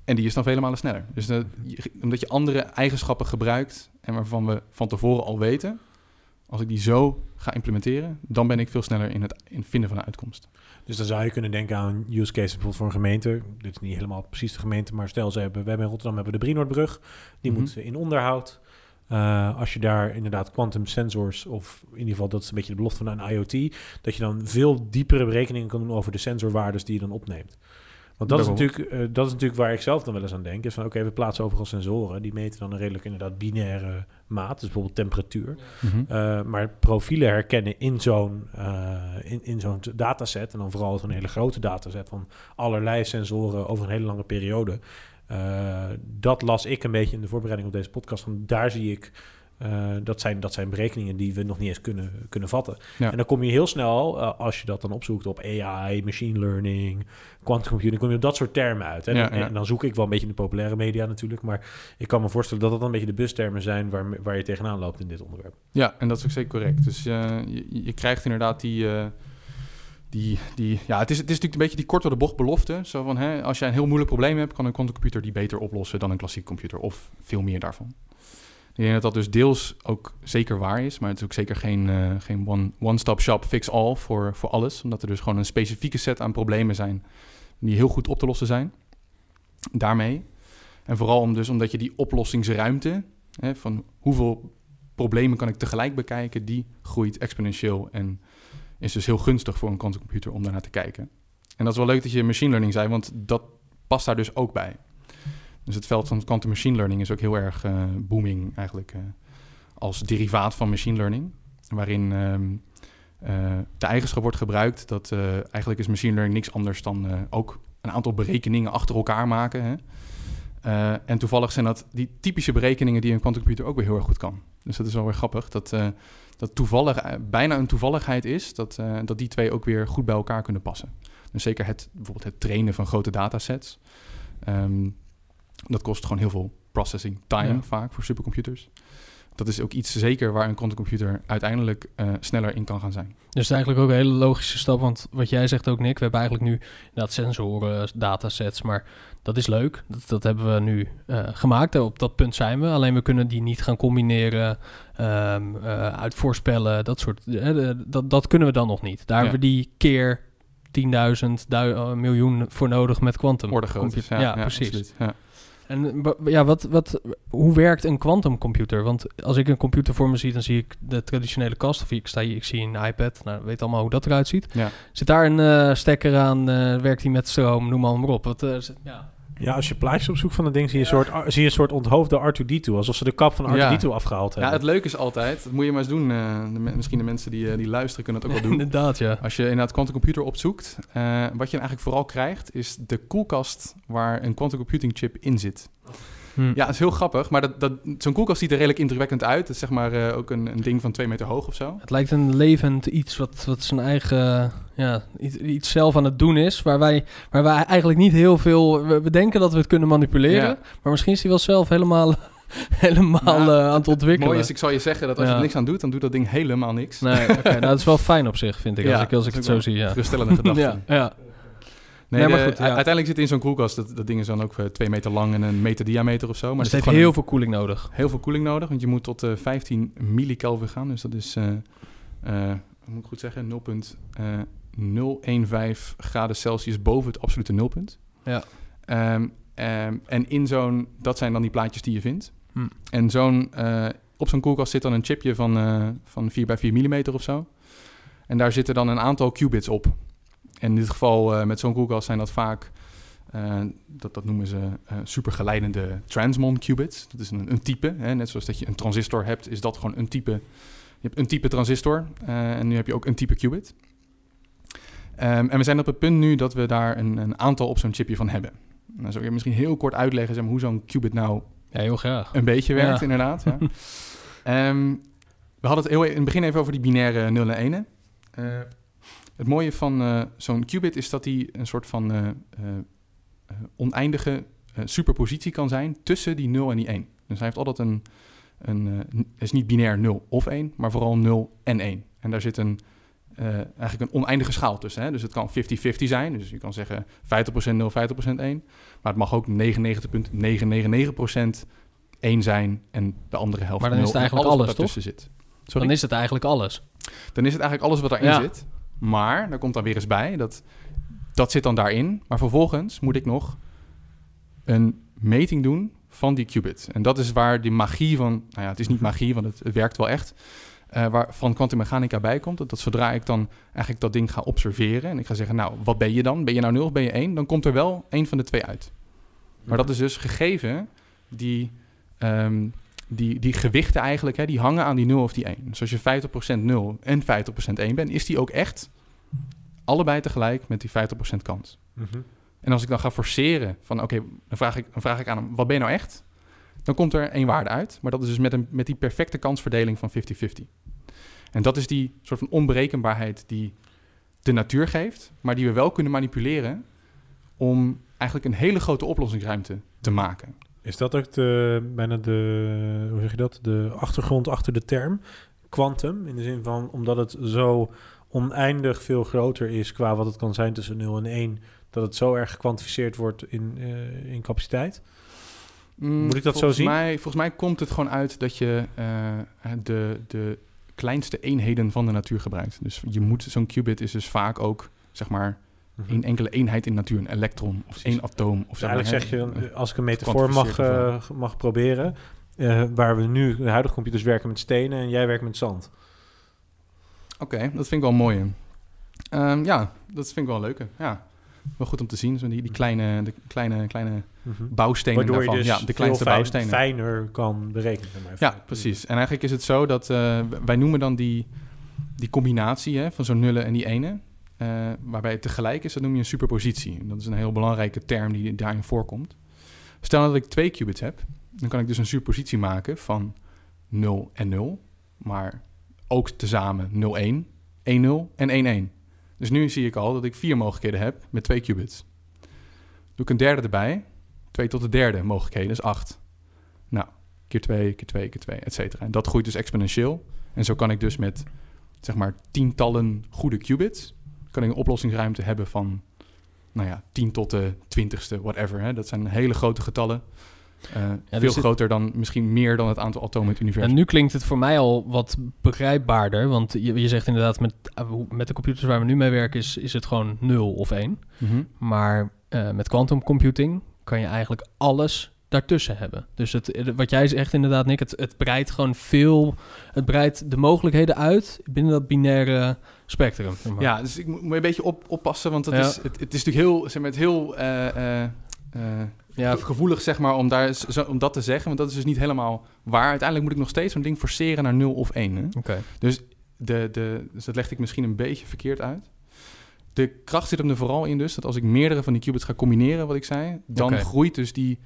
En die is dan vele malen sneller. Dus omdat je andere eigenschappen gebruikt en waarvan we van tevoren al weten, als ik die zo ga implementeren, dan ben ik veel sneller in het, in het vinden van een uitkomst. Dus dan zou je kunnen denken aan use cases bijvoorbeeld voor een gemeente. Dit is niet helemaal precies de gemeente, maar stel ze hebben, we hebben in Rotterdam hebben we de Brienoordbrug. Die Mhm. moet in onderhoud. Eh, als je daar inderdaad quantum sensors, of in ieder geval dat is een beetje de belofte van een IoT, dat je dan veel diepere berekeningen kan doen over de sensorwaardes die je dan opneemt. Want dat is, natuurlijk, eh, dat is natuurlijk waar ik zelf dan wel eens aan denk. Is van oké, we plaatsen overal sensoren. Die meten dan een redelijk inderdaad binaire maat. Dus bijvoorbeeld temperatuur. Uh, maar profielen herkennen in zo'n uh, in, in zo'n dataset, en dan vooral zo'n hele grote dataset van allerlei sensoren over een hele lange periode. Uh, dat las ik een beetje in de voorbereiding op deze podcast. Van daar zie ik, uh, dat, zijn, dat zijn berekeningen die we nog niet eens kunnen, kunnen vatten. Ja. En dan kom je heel snel, uh, als je dat dan opzoekt op AI, machine learning, quantum computing, kom je op dat soort termen uit. Hè? Ja, en, ja. en dan zoek ik wel een beetje in de populaire media natuurlijk. Maar ik kan me voorstellen dat dat dan een beetje de bustermen zijn waar, waar je tegenaan loopt in dit onderwerp. Ja, en dat is ook zeker correct. Dus uh, je, je, krijgt inderdaad die. Die, die, ja, het is, het is natuurlijk een beetje die kort door de bocht belofte. Zo van, hè, als jij een heel moeilijk probleem hebt, kan een quantumcomputer die beter oplossen dan een klassiek computer. Of veel meer daarvan. Ik denk dat dat dus deels ook zeker waar is. Maar het is ook zeker geen, uh, geen one, one-stop shop fix-all voor, voor alles. Omdat er dus gewoon een specifieke set aan problemen zijn die heel goed op te lossen zijn. Daarmee. En vooral om dus omdat je die oplossingsruimte, hè, van hoeveel problemen kan ik tegelijk bekijken, die groeit exponentieel en is dus heel gunstig voor een quantumcomputer om daarnaar te kijken. En dat is wel leuk dat je machine learning zei, want dat past daar dus ook bij. Dus het veld van quantum machine learning is ook heel erg uh, booming eigenlijk uh, als derivaat van machine learning, waarin um, uh, de eigenschap wordt gebruikt dat eigenlijk is machine learning niks anders dan ook een aantal berekeningen achter elkaar maken. Hè? Eh, en toevallig zijn dat die typische berekeningen die een quantumcomputer ook weer heel erg goed kan. Dus dat is wel weer grappig. Dat, eh, dat toevallig, eh, bijna een toevalligheid is dat, eh, dat die twee ook weer goed bij elkaar kunnen passen. Dus zeker het, bijvoorbeeld het trainen van grote datasets. ehm, dat kost gewoon heel veel processing time Ja. vaak voor supercomputers. Dat is ook iets zeker waar een quantumcomputer uiteindelijk eh, sneller in kan gaan zijn. Dus eigenlijk ook een hele logische stap, want wat jij zegt ook, Nick, we hebben eigenlijk nu inderdaad sensoren, datasets, maar dat is leuk. Dat, dat hebben we nu eh, gemaakt. Op dat punt zijn we. Alleen we kunnen die niet gaan combineren, ehm, eh, uit voorspellen, dat soort. eh, dat, dat kunnen we dan nog niet. Daar Ja. hebben we die keer 10.000 dui- eh, miljoen voor nodig met quantum. Orde ja, Ja, precies. absoluut, ja. En ja, wat, wat, hoe werkt een quantumcomputer? Want als ik een computer voor me zie, dan zie ik de traditionele kast. Of ik, sta hier, ik zie een iPad. Nou, weet allemaal hoe dat eruit ziet. Ja. Zit daar een eh, stekker aan? eh, werkt die met stroom? Noem maar, maar op. Wat, eh, ja. Ja, als je plaatjes opzoekt van dat ding, zie je, een soort, zie je een soort onthoofde R2-D2. Alsof ze de kap van Ja. R2-D2 afgehaald ja, hebben. het leuke is altijd, dat moet je maar eens doen. eh, de me- misschien de mensen die, eh, die luisteren kunnen het ook wel doen. Inderdaad, ja. Als je inderdaad quantumcomputer opzoekt, eh, wat je dan eigenlijk vooral krijgt, is de koelkast waar een quantum computing chip in zit. Hm. Ja, dat is heel grappig, maar dat, dat, zo'n koelkast ziet er redelijk indrukwekkend uit. Het is zeg maar eh, ook een, een ding van twee meter hoog of zo. Het lijkt een levend iets wat, wat zijn eigen, ja, iets, iets zelf aan het doen is. Waar wij, waar wij eigenlijk niet heel veel, we, we denken dat we het kunnen manipuleren. Ja. Maar misschien is hij wel zelf helemaal, helemaal Nou, eh, aan het ontwikkelen. Mooi is, ik zal je zeggen dat als je er niks aan doet, dan doet dat ding helemaal niks. Nee, nou, dat is wel fijn op zich, vind ik, als Ja, ik, als ik dat het zo zie. Ja. Geruststellende gedachte. Ja, ja. Nee, Nee, maar goed, ja. Uiteindelijk zit in zo'n koelkast, dat, dat ding is dan ook eh, twee meter lang en een meter diameter of zo. Maar er het heeft heel veel koeling nodig. heel veel koeling nodig, want je moet tot eh 15 millikelvin gaan. Dus dat is, eh eh, hoe moet ik goed zeggen, 0,015 graden Celsius boven het absolute nulpunt. Ja. Ehm, ehm, en in zo'n, dat zijn dan die plaatjes die je vindt. Hm. En zo'n, eh, op zo'n koelkast zit dan een chipje van, eh, van 4 bij 4 millimeter of zo. En daar zitten dan een aantal qubits op. En in dit geval eh, met zo'n koelkast zijn dat vaak, eh, dat, dat noemen ze eh supergeleidende transmon qubits. Dat is een, een type, hè? net zoals dat je een transistor hebt, is dat gewoon een type. Je hebt een type transistor en nu heb je ook een type qubit. Ehm, en we zijn op het punt nu dat we daar een, een aantal op zo'n chipje van hebben. Nou, zou ik misschien heel kort uitleggen zeg maar, hoe zo'n qubit nou Ja, heel graag. een beetje werkt, Ja. inderdaad. Ja. Ehm, we hadden het heel e- in het begin even over die binaire 0 en 1. Het mooie van eh, zo'n qubit is dat hij een soort van eh, oneindige superpositie kan zijn tussen die 0 en die 1. Dus hij heeft altijd een, een het is niet binair 0 of 1, maar vooral 0 en 1. En daar zit een, eigenlijk een oneindige schaal tussen. Hè? Dus het kan 50-50 zijn. Dus je kan zeggen 50% 0, 50% 1. Maar het mag ook 99,999% 1 zijn en de andere helft Maar dan is 0 het en eigenlijk alles, wat daartussen zit. Sorry? Dan is het eigenlijk alles. Dan is het eigenlijk alles wat daarin Ja. zit. Maar, daar komt dan weer eens bij, dat, dat zit dan daarin. Maar vervolgens moet ik nog een meting doen van die qubit. En dat is waar die magie van... Nou ja, het is niet magie, want het, het werkt wel echt. eh, waar van kwantummechanica bij komt. Dat, dat zodra ik dan eigenlijk dat ding ga observeren... en ik ga zeggen, nou, wat ben je dan? Ben je nou 0 of ben je 1? Dan komt er wel één van de twee uit. Maar dat is dus gegeven die, ehm, die, die gewichten eigenlijk, hè, die hangen aan die 0 of die 1. Dus als je 50% 0 en 50% 1 bent, is die ook echt allebei tegelijk met die 50% kans. Mhm. En als ik dan ga forceren van oké, dan, vraag ik, dan vraag ik aan hem, wat ben je nou echt? Dan komt er één waarde uit, maar dat is dus met, een, met die perfecte kansverdeling van 50-50. En dat is die soort van onberekenbaarheid die de natuur geeft, maar die we wel kunnen manipuleren om eigenlijk een hele grote oplossingsruimte te maken. Is dat ook de, bijna de, hoe zeg je dat, de achtergrond achter de term quantum? In de zin van, omdat het zo oneindig veel groter is qua wat het kan zijn tussen 0 en 1, dat het zo erg gekwantificeerd wordt in, eh, in capaciteit? Moet ik dat zo zien? Mij, volgens mij komt het gewoon uit dat je eh, de, de kleinste eenheden van de natuur gebruikt. Dus je moet, zo'n qubit is dus vaak ook, zeg maar, Mhm. één enkele eenheid in de natuur. Een elektron of Precies. één atoom. Of Dus zeg maar, eigenlijk zeg je, als ik een metafoor mag, eh, mag proberen, eh, waar we nu, de huidige computers werken met stenen en jij werkt met zand. Oké, dat vind ik wel mooi. Ehm, ja, dat vind ik wel een leuke. Ja, wel goed om te zien. Zo die, die kleine, de kleine, kleine bouwstenen Waardoor daarvan. je dus ja, de kleinste fijn- bouwstenen. fijner kan berekenen. Ja, precies. En eigenlijk is het zo dat eh, wij noemen dan die, die combinatie hè, van zo'n nullen en die ene, eh, waarbij het tegelijk is, dat noem je een superpositie. En dat is een heel belangrijke term die daarin voorkomt. Stel dat ik twee qubits heb, dan kan ik dus een superpositie maken van 0 en 0, maar ook tezamen 0, 1, 1, 0 en 1, 1. Dus nu zie ik al dat ik vier mogelijkheden heb met twee qubits. Doe ik een derde erbij, 2 tot de derde mogelijkheden is 8. Nou, keer 2, keer 2, keer 2, et cetera. En dat groeit dus exponentieel. En zo kan ik dus met, zeg maar, tientallen goede qubits... kan ik een oplossingsruimte hebben van, nou ja, 10 tot de twintigste, whatever. Hè. Dat zijn hele grote getallen. Uh, dus veel groter dan, misschien meer dan het aantal atomen in het universum. En nu klinkt het voor mij al wat begrijpbaarder. Want je, je zegt inderdaad, met, eh, met de computers waar we nu mee werken, is, is het gewoon 0 of 1. Mhm. Maar eh, met quantum computing kan je eigenlijk alles daartussen hebben. Dus het, eh, wat jij zegt inderdaad, Nick, het, het breidt gewoon veel... Het breidt de mogelijkheden uit binnen dat binaire spectrum. zeg maar. Ja, dus ik moet, een beetje op, oppassen, want dat Ja. is, het, het is natuurlijk heel, zeg maar, het heel eh, eh, eh, Ja, ge- gevoelig zeg maar, om, daar, zo, om dat te zeggen. Want dat is dus niet helemaal waar. Uiteindelijk moet ik nog steeds zo'n ding forceren naar 0 of 1. Hè? oké. De, de, dus dat legde ik misschien een beetje verkeerd uit. De kracht zit hem er vooral in dus, dat als ik meerdere van die qubits ga combineren, wat ik zei, dan groeit dus die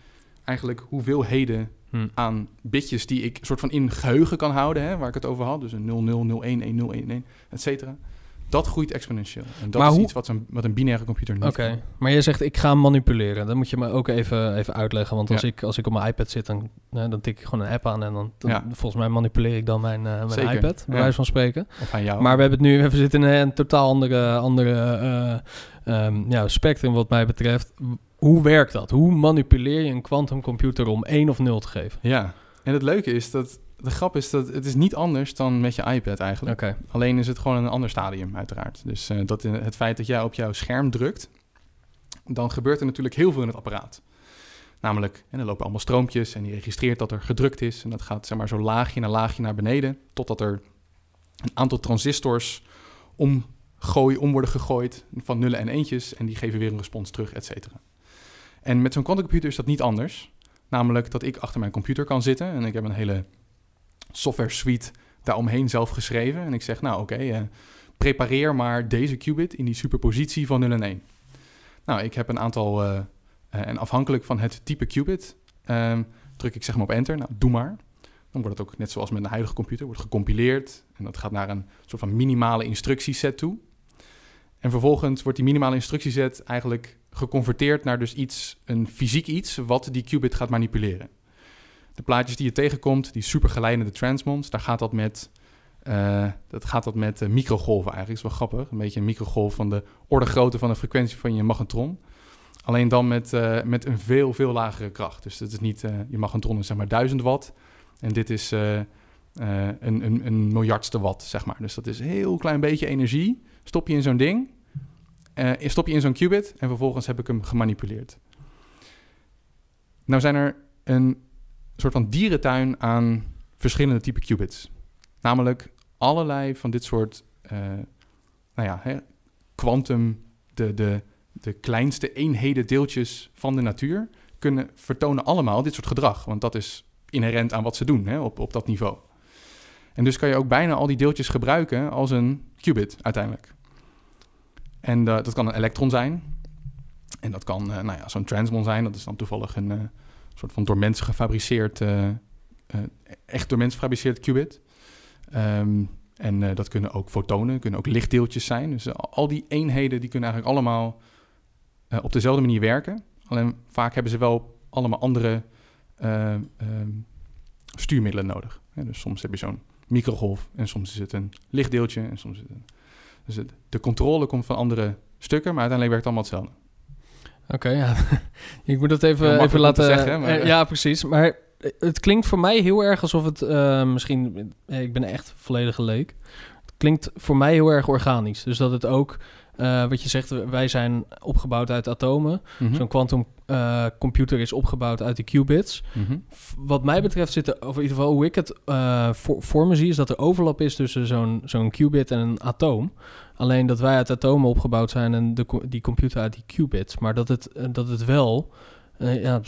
eigenlijk hoeveelheden Hm. aan bitjes die ik soort van in geheugen kan houden, hè, waar ik het over had. Dus een 0, 0, 0, 1, 1, 0, 1, 1, et cetera. Dat groeit exponentieel. En dat Maar is hoe- iets wat een, wat een binaire computer niet Oké, kan. maar jij zegt ik ga manipuleren. Dan moet je me ook even, even uitleggen. Want als, Ja. ik, als ik op mijn iPad zit, dan, dan tik ik gewoon een app aan. En dan, dan- Ja. volgens mij manipuleer ik dan mijn, eh, mijn Zeker, iPad, bij ja. wijze van spreken. Of aan jou. Maar we hebben het nu, we zitten in een totaal andere, andere eh, ehm, ja, spectrum wat mij betreft. Hoe werkt dat? Hoe manipuleer je een quantumcomputer om 1 of 0 te geven? Ja, en het leuke is dat... De grap is dat het is niet anders dan met je iPad eigenlijk. Alleen is het gewoon een ander stadium, uiteraard. Dus eh, dat in het feit dat jij op jouw scherm drukt, dan gebeurt er natuurlijk heel veel in het apparaat. Namelijk, en er lopen allemaal stroompjes en die registreert dat er gedrukt is. En dat gaat zeg maar zo laagje na laagje naar beneden, totdat er een aantal transistors omgooi, om worden gegooid van nullen en eentjes. En die geven weer een respons terug, et cetera. En met zo'n quantumcomputer is dat niet anders. Namelijk dat ik achter mijn computer kan zitten en ik heb een hele software suite daaromheen zelf geschreven. En ik zeg, nou oké, eh, prepareer maar deze qubit in die superpositie van 0 en 1. Nou, ik heb een aantal, eh, en afhankelijk van het type qubit, ehm, druk ik zeg maar op enter. Nou, doe maar. Dan wordt het ook net zoals met een huidige computer, wordt gecompileerd. En dat gaat naar een soort van minimale instructieset toe. En vervolgens wordt die minimale instructieset eigenlijk geconverteerd naar dus iets, een fysiek iets, wat die qubit gaat manipuleren. De plaatjes die je tegenkomt, die supergeleidende transmons, daar gaat dat met, eh, dat gaat dat met eh, microgolven eigenlijk. Is wel grappig. Een beetje een microgolf van de orde grootte van de frequentie van je magnetron. Alleen dan met, eh, met een veel, veel lagere kracht. Dus dat is niet, je magnetron is zeg maar 1000 watt. En dit is een, een, een miljardste watt, zeg maar. Dus dat is een heel klein beetje energie. Stop je in zo'n ding, eh, stop je in zo'n qubit en vervolgens heb ik hem gemanipuleerd. Nou zijn er een soort van dierentuin aan verschillende type qubits. Namelijk allerlei van dit soort, eh, nou ja, quantum, de, de, de kleinste eenheden deeltjes van de natuur, kunnen vertonen allemaal dit soort gedrag. Want dat is inherent aan wat ze doen hè, op, op dat niveau. En dus kan je ook bijna al die deeltjes gebruiken als een qubit uiteindelijk. En eh, dat kan een elektron zijn. En dat kan eh, nou ja, zo'n transmon zijn. Dat is dan toevallig een eh, soort van door mensen gefabriceerd, echt door mensen gefabriceerd qubit. Ehm, en dat kunnen ook fotonen, kunnen ook lichtdeeltjes zijn. Dus al die eenheden die kunnen eigenlijk allemaal op dezelfde manier werken. Alleen vaak hebben ze wel allemaal andere eh, ehm, stuurmiddelen nodig. Dus soms heb je zo'n microgolf en soms is het een lichtdeeltje en soms is het een... Dus het, de controle komt van andere stukken, maar uiteindelijk werkt het allemaal hetzelfde. Oké, ja. ik moet dat even, even laten... zeggen, maar- eh, ja, precies. Maar eh, het klinkt voor mij heel erg alsof het... eh, misschien... ik ben echt volledige leek. Het klinkt voor mij heel erg organisch. Dus dat het ook... eh, wat je zegt, wij zijn opgebouwd uit atomen. Mhm. Zo'n quantum eh, computer is opgebouwd uit die qubits. Mhm. Wat mij betreft zit er, of in ieder geval hoe ik het eh, voor, voor me zie, is dat er overlap is tussen zo'n zo'n qubit en een atoom. Alleen dat wij uit atomen opgebouwd zijn en de, die computer uit die qubits. Maar dat het, dat het wel ja,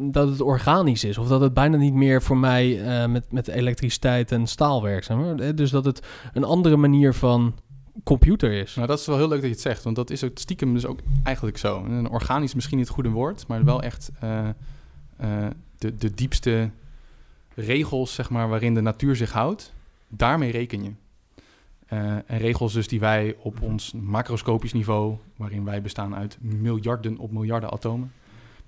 dat het organisch is. Of dat het bijna niet meer voor mij met, met elektriciteit en staal werkt. zeg maar. Dus dat het een andere manier van computer is. Nou, dat is wel heel leuk dat je het zegt, want dat is ook stiekem dus ook eigenlijk zo. En organisch is misschien niet het goede woord, maar wel echt eh, eh, de, de diepste regels, zeg maar, waarin de natuur zich houdt, daarmee reken je. Eh, en regels dus die wij op ons macroscopisch niveau, waarin wij bestaan uit miljarden op miljarden atomen,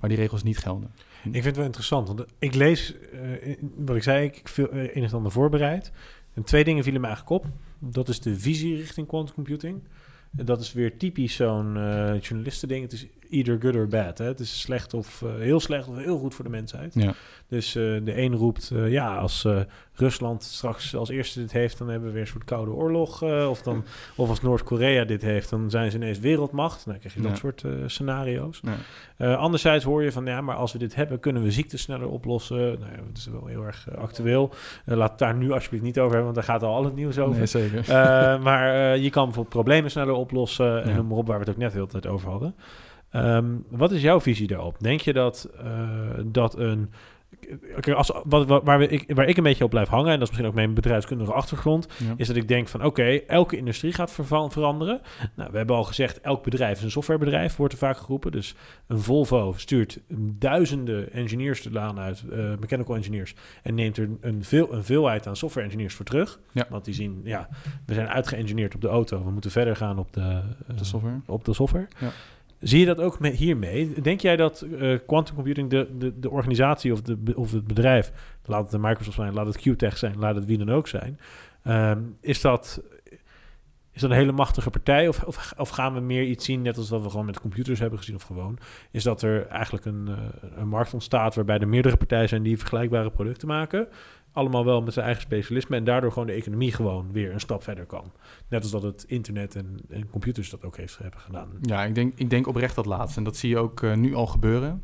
maar die regels niet gelden. Ik vind het wel interessant, want ik lees, in- wat ik zei, ik veel een en ander voorbereid. En twee dingen vielen me eigenlijk op. Dat is de visie richting quantum computing. Dat is weer typisch zo'n eh journalistending. Het is either good or bad. Hè? Het is slecht of eh, heel slecht of heel goed voor de mensheid. Ja. Dus eh, de een roept, eh, ja, als Rusland straks als eerste dit heeft, dan hebben we weer een soort koude oorlog. of, dan, of als Noord-Korea dit heeft, dan zijn ze ineens wereldmacht. Dan krijg je dat soort scenario's. Ja. Anderzijds hoor je van, ja, maar als we dit hebben, kunnen we ziektes sneller oplossen. Nou ja, dat is wel heel erg actueel. Laat het daar nu alsjeblieft niet over hebben, want daar gaat al al het nieuws over. Nee, zeker. Maar je kan bijvoorbeeld problemen sneller oplossen. En noem maar op, waar we het ook net de hele tijd over hadden. Ehm, wat is jouw visie daarop? Denk je dat, eh, dat een... Als, wat, wat- waar, we, ik, waar ik een beetje op blijf hangen... en dat is misschien ook mijn bedrijfskundige achtergrond... Ja. is dat ik denk van oké, elke industrie gaat veranderen. Nou, we hebben al gezegd, elk bedrijf is een softwarebedrijf, wordt er vaak geroepen. Dus een Volvo stuurt duizenden engineers de laan uit, eh, mechanical engineers... en neemt er een, veel, een veelheid aan software engineers voor terug. Ja. Want die zien, ja, we zijn uitgeëngineerd op de auto... we moeten verder gaan op de, eh, De software. op de software. Ja. Zie je dat ook met hiermee? Denk jij dat eh, quantum computing de, de, de organisatie of, de, of het bedrijf, laat het de Microsoft zijn, laat het QTech zijn, laat het wie dan ook zijn, ehm, is, dat, is dat een hele machtige partij? Of, of, of gaan we meer iets zien, net als wat we gewoon met computers hebben gezien of gewoon, is dat er eigenlijk een, eh, een markt ontstaat waarbij er meerdere partijen zijn die vergelijkbare producten maken, allemaal wel met zijn eigen specialisme en daardoor gewoon de economie gewoon weer een stap verder kan. Net als dat het internet en, computers dat ook heeft, hebben gedaan. Ja, ik denk, ik denk oprecht dat laatste. En dat zie je ook eh, nu al gebeuren.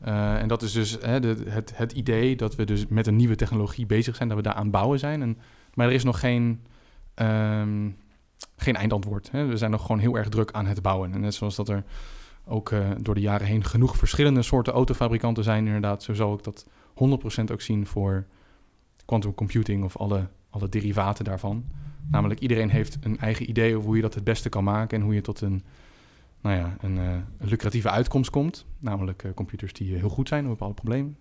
Eh, en dat is dus hè, de, het, het idee dat we dus met een nieuwe technologie bezig zijn, dat we daar aan bouwen zijn. En, maar er is nog geen, ehm, geen eindantwoord. Hè. We zijn nog gewoon heel erg druk aan het bouwen. En net zoals dat er ook eh, door de jaren heen genoeg verschillende soorten autofabrikanten zijn, inderdaad, zo zal ik dat 100% ook zien voor quantum computing of alle, alle derivaten daarvan. Namelijk iedereen heeft een eigen idee over hoe je dat het beste kan maken en hoe je tot een, nou ja, een, eh, lucratieve uitkomst komt. Namelijk eh, computers die eh, heel goed zijn op bepaalde problemen.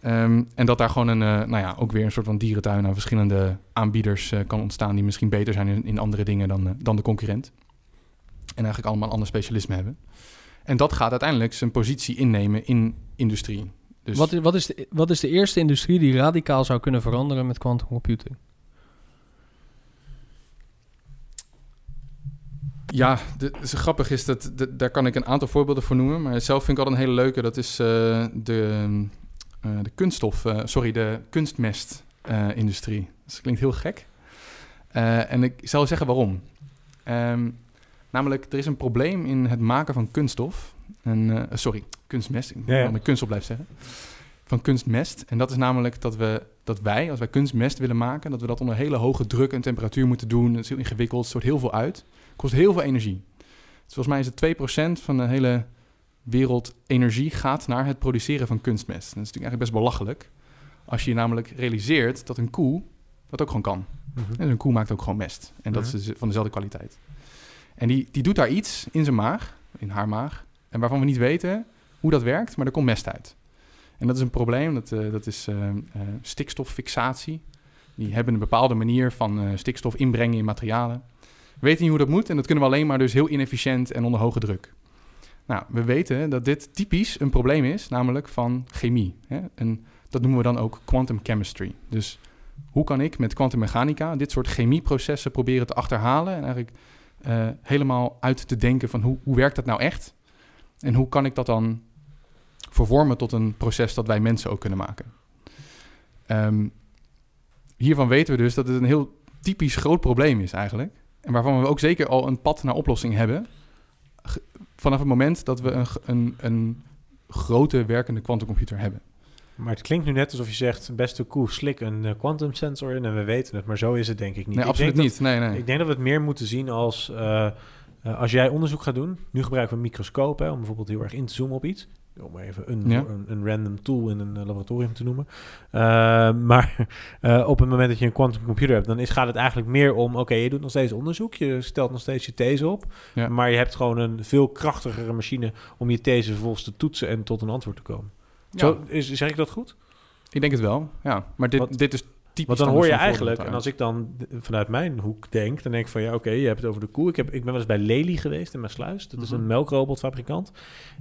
Ehm, en dat daar gewoon een, nou ja, ook weer een soort van dierentuin aan verschillende aanbieders kan ontstaan die misschien beter zijn in, in andere dingen dan, dan de concurrent. En eigenlijk allemaal een ander specialisme hebben. En dat gaat uiteindelijk zijn positie innemen in industrie. Dus Wat, is, wat, is de, wat is de eerste industrie die radicaal zou kunnen veranderen met quantum computing? Ja, de, grappig is dat, de- daar kan ik een aantal voorbeelden voor noemen. Maar zelf vind ik altijd een hele leuke. Dat is eh, de, eh, de kunststof, eh, sorry, de kunstmestindustrie. dat klinkt heel gek. En ik zal zeggen waarom. Ehm, namelijk, er is een probleem in het maken van kunststof. En, sorry, kunstmest. Ik Ja, ja. kunststof blijven zeggen. Van kunstmest. En dat is namelijk dat, we, dat wij, als wij kunstmest willen maken... dat we dat onder hele hoge druk en temperatuur moeten doen. Het is heel ingewikkeld, het stoot heel veel uit. Kost heel veel energie. Dus volgens mij is het 2% van de hele wereld energie gaat naar het produceren van kunstmest. Dat is natuurlijk eigenlijk best belachelijk. Als je namelijk realiseert dat een koe dat ook gewoon kan. Mhm. En een koe maakt ook gewoon mest. En dat Mhm. is van dezelfde kwaliteit. En die, die doet daar iets in zijn maag, in haar maag, en waarvan we niet weten hoe dat werkt, maar er komt mest uit. En dat is een probleem, dat, eh, dat is eh, eh, stikstoffixatie. Die hebben een bepaalde manier van stikstof inbrengen in materialen. We weten niet hoe dat moet en dat kunnen we alleen maar dus heel inefficiënt en onder hoge druk. Nou, we weten dat dit typisch een probleem is, namelijk van chemie. Hè? En dat noemen we dan ook quantum chemistry. Dus hoe kan ik met kwantummechanica dit soort chemieprocessen proberen te achterhalen en eigenlijk helemaal uit te denken van hoe, hoe werkt dat nou echt? En hoe kan ik dat dan vervormen tot een proces dat wij mensen ook kunnen maken? Ehm, hiervan weten we dus dat het een heel typisch groot probleem is eigenlijk. En waarvan we ook zeker al een pad naar oplossing hebben. Vanaf het moment dat we een, een, een grote werkende kwantumcomputer hebben. Maar het klinkt nu net alsof je zegt, beste koe, slik een eh, quantum sensor in en we weten het. Maar zo is het denk ik niet. Nee, Ik absoluut niet. Nee, nee. Ik denk dat we het meer moeten zien als, eh, eh, als jij onderzoek gaat doen. Nu gebruiken we hè, om bijvoorbeeld heel erg in te zoomen op iets. Om maar even een, Ja. een, een random tool in een eh, laboratorium te noemen. Eh, maar eh, op het moment dat je een quantum computer hebt, dan is, gaat het eigenlijk meer om... oké, je doet nog steeds onderzoek, je stelt nog steeds je these op... Ja. maar je hebt gewoon een veel krachtigere machine om je these vervolgens te toetsen en tot een antwoord te komen. Zo, is, zeg ik dat goed? Ik denk het wel, ja. Maar dit, dit is typisch... Want dan hoor je eigenlijk, en als ik dan vanuit mijn hoek denk, dan denk ik van ja, oké, je hebt het over de koe. Ik, heb, ik ben wel eens bij Lely geweest in Maasluis. Dat is Mhm. een melkrobotfabrikant.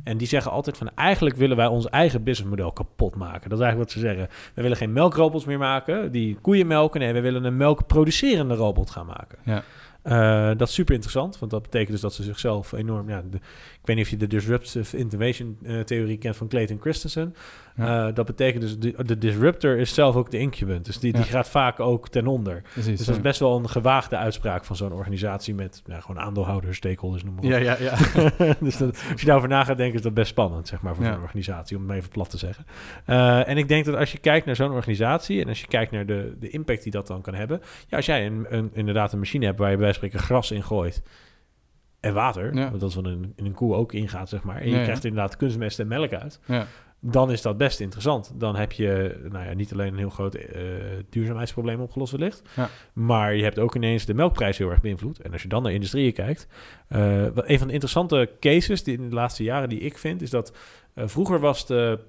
En die zeggen altijd van eigenlijk willen wij ons eigen businessmodel kapot maken. Dat is eigenlijk wat ze zeggen. We willen geen melkrobots meer maken die koeien melken. Nee, we willen een melkproducerende robot gaan maken. Ja. Eh, dat is super interessant, want dat betekent dus dat ze zichzelf enorm... Ja, de- ik weet niet of je de disruptive innovation eh, theorie kent van Clayton Christensen. Ja. Eh, dat betekent dus, de, de disruptor is zelf ook de incubant. Dus die, die gaat vaak ook ten onder. Precies, Dus dat is best wel een gewaagde uitspraak van zo'n organisatie met nou, gewoon aandeelhouders, stakeholders, noem maar op. Ja, ja, ja. dus dat, als je daarover na gaat denken, is dat best spannend, zeg maar, voor zo'n organisatie, om het even plat te zeggen. Eh, en ik denk dat als je kijkt naar zo'n organisatie en als je kijkt naar de, de impact die dat dan kan hebben, ja, als jij een, een, inderdaad een machine hebt waar je bij wijze van spreken gras in gooit en water, want dat is wat in, in een koe ook ingaat, zeg maar, en je krijgt inderdaad kunstmest en melk uit, ja. Dan is dat best interessant. Dan heb je nou ja, niet alleen een heel groot eh, duurzaamheidsprobleem opgelost wellicht, Ja. maar je hebt ook ineens de melkprijs heel erg beïnvloed. En als je dan naar industrieën kijkt, eh, wat een van de interessante cases die in de laatste jaren die ik vind, is dat eh, vroeger was de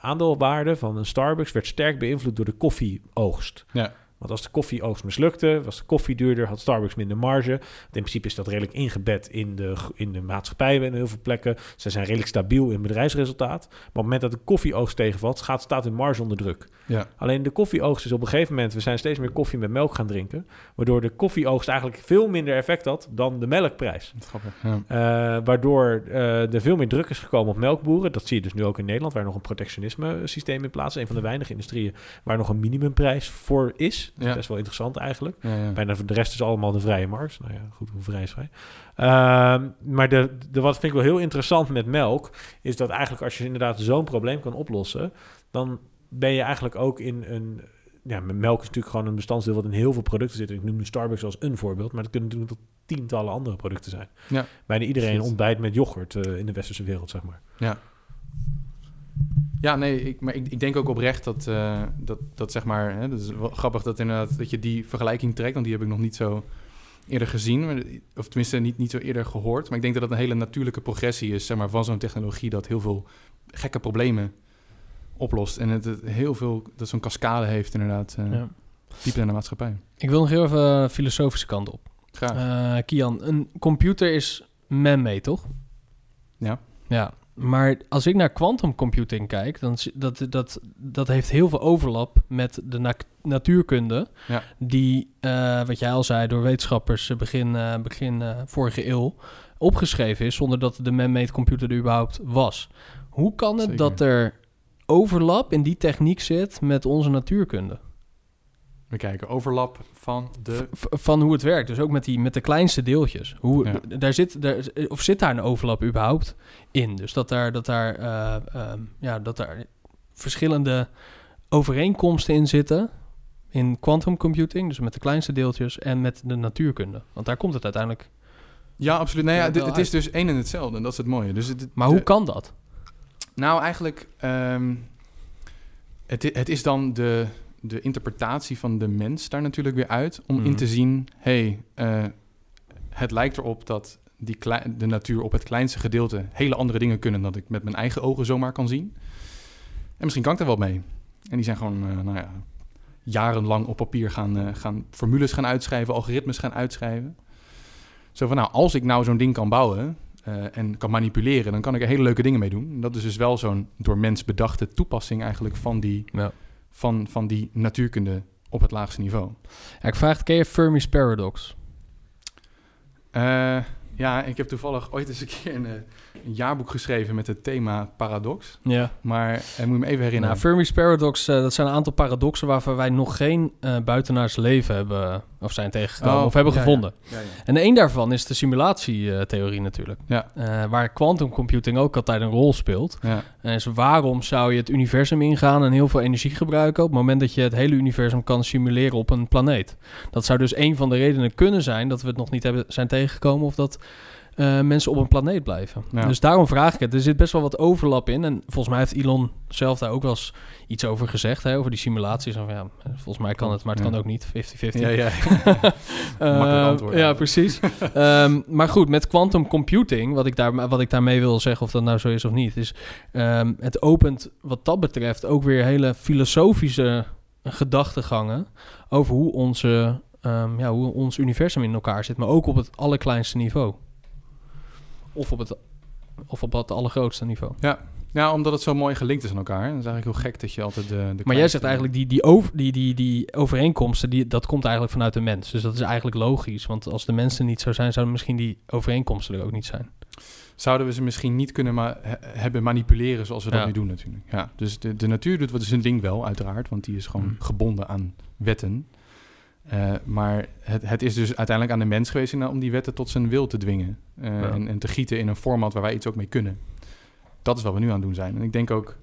aandeelwaarde van een Starbucks werd sterk beïnvloed door de koffieoogst. Ja. Want als de koffieoogst mislukte, was de koffie duurder, had Starbucks minder marge. Want in principe is dat redelijk ingebed in de, in de maatschappij in heel veel plekken. Ze zijn redelijk stabiel in bedrijfsresultaat. Maar op het moment dat de koffieoogst tegenvalt, gaat, staat hun marge onder druk. Ja. Alleen de koffieoogst is op een gegeven moment, we zijn steeds meer koffie met melk gaan drinken. Waardoor de koffieoogst eigenlijk veel minder effect had dan de melkprijs. Grappig. Ja. Eh, waardoor eh, er veel meer druk is gekomen op melkboeren. Dat zie je dus nu ook in Nederland, waar nog een protectionisme systeem in plaats is. Een van de weinige industrieën waar nog een minimumprijs voor is. Dat is Ja. best wel interessant eigenlijk. Ja, ja. Bijna voor de rest is allemaal de vrije markt. Nou ja, goed, hoe vrij is vrij. Ehm, maar de, de, wat vind ik wel heel interessant met melk... is dat eigenlijk als je inderdaad zo'n probleem kan oplossen... dan ben je eigenlijk ook in een... Ja, met melk is natuurlijk gewoon een bestanddeel... wat in heel veel producten zit. Ik noem nu Starbucks als een voorbeeld... maar dat kunnen natuurlijk tot tientallen andere producten zijn. Ja. Bijna iedereen Precies. ontbijt met yoghurt eh, in de westerse wereld, zeg maar. Ja. Ja, nee, ik, maar ik, ik denk ook oprecht dat, eh, dat, dat zeg maar... Hè, dat is wel grappig dat, inderdaad, dat je die vergelijking trekt, want die heb ik nog niet zo eerder gezien. Of tenminste niet, niet zo eerder gehoord. Maar ik denk dat het een hele natuurlijke progressie is zeg maar, van zo'n technologie... dat heel veel gekke problemen oplost. En het, het heel veel, dat zo'n cascade heeft inderdaad eh Ja. diep in de maatschappij. Ik wil nog heel even de filosofische kant op. Graag. Eh, Kian, een computer is man-made, toch? Ja. Ja, maar als ik naar quantum computing kijk, dan dat, dat, dat heeft heel veel overlap met de na- natuurkunde, Ja. die, eh, wat jij al zei, door wetenschappers begin, eh, begin eh, vorige eeuw opgeschreven is, zonder dat de man-made computer er überhaupt was. Hoe kan het Zeker. dat er overlap in die techniek zit met onze natuurkunde? We kijken overlap van de... V- van hoe het werkt. Dus ook met, die, met de kleinste deeltjes. Hoe, Ja. daar zit, daar, of zit daar een overlap überhaupt in? Dus dat daar, dat daar, eh, ehm, ja, dat daar verschillende overeenkomsten in zitten. In quantum computing, dus met de kleinste deeltjes en met de natuurkunde. Want daar komt het uiteindelijk. Ja, absoluut. Nou ja, het is dus één en hetzelfde. En dat is het mooie. Dus het, Maar hoe kan dat? Nou, eigenlijk... ehm, het, het is dan de, de interpretatie van de mens daar natuurlijk weer uit... om in Mhm. te zien... hey, eh, het lijkt erop dat die de natuur op het kleinste gedeelte... hele andere dingen kunnen... dan ik met mijn eigen ogen zomaar kan zien. En misschien kan ik daar wel mee. En die zijn gewoon, eh, nou ja... jarenlang op papier gaan, eh, gaan formules gaan uitschrijven... algoritmes gaan uitschrijven. Zo van, nou, als ik nou zo'n ding kan bouwen... en kan manipuleren, dan kan ik er hele leuke dingen mee doen. En Dat is dus wel zo'n door mens bedachte toepassing eigenlijk van die, Ja. Van, van die natuurkunde op het laagste niveau. Ja, ik vraag, ken je Fermi's Paradox? Eh, ja, ik heb toevallig ooit eens een keer een, eh, een jaarboek geschreven met het thema paradox. Ja. Maar eh, moet je me even herinneren. Nou, Fermi's Paradox, dat zijn een aantal paradoxen waarvan wij nog geen buitenaars leven hebben of zijn tegengekomen Oh, of hebben ja, gevonden. Ja, ja. En een daarvan is de simulatietheorie natuurlijk. Eh, waar quantum computing ook altijd een rol speelt. En dus waarom zou je het universum ingaan en heel veel energie gebruiken... op het moment dat je het hele universum kan simuleren op een planeet? Dat zou dus een van de redenen kunnen zijn dat we het nog niet hebben, zijn tegengekomen... of dat eh, mensen op een planeet blijven. Ja. Dus daarom vraag ik het. Er zit best wel wat overlap in. En volgens mij heeft Elon zelf daar ook wel eens iets over gezegd. Hè, over die simulaties. En van, ja, volgens mij kan het, maar het Ja. kan ook niet. 50-50. Ja, ja. Eh, antwoord. Ja, precies. Ehm, maar goed, met quantum computing, wat ik, daar, wat ik daarmee wil zeggen, of dat nou zo is of niet, is ehm, het opent wat dat betreft ook weer hele filosofische gedachtegangen over hoe, onze, ehm, ja, hoe ons universum in elkaar zit, maar ook op het allerkleinste niveau. Of op het, of op het allergrootste niveau. Ja, omdat het zo mooi gelinkt is aan elkaar. Dan is eigenlijk heel gek dat je altijd de... de Maar jij zegt eigenlijk, die, die, over, die, die, die overeenkomsten, die, dat komt eigenlijk vanuit de mens. Dus dat is eigenlijk logisch. Want als de mensen niet zo zijn, zouden misschien die overeenkomsten er ook niet zijn. Zouden we ze misschien niet kunnen ma- he- hebben manipuleren zoals we dat Ja. nu doen natuurlijk. Ja, dus de, de natuur doet wat zijn ding wel, uiteraard. Want die is gewoon Mm. gebonden aan wetten. Eh, maar het, het is dus uiteindelijk aan de mens geweest inderdaad om die wetten tot zijn wil te dwingen. eh, Ja. en, en te gieten in een format waar wij iets ook mee kunnen. Dat is wat we nu aan het doen zijn. En ik denk ook...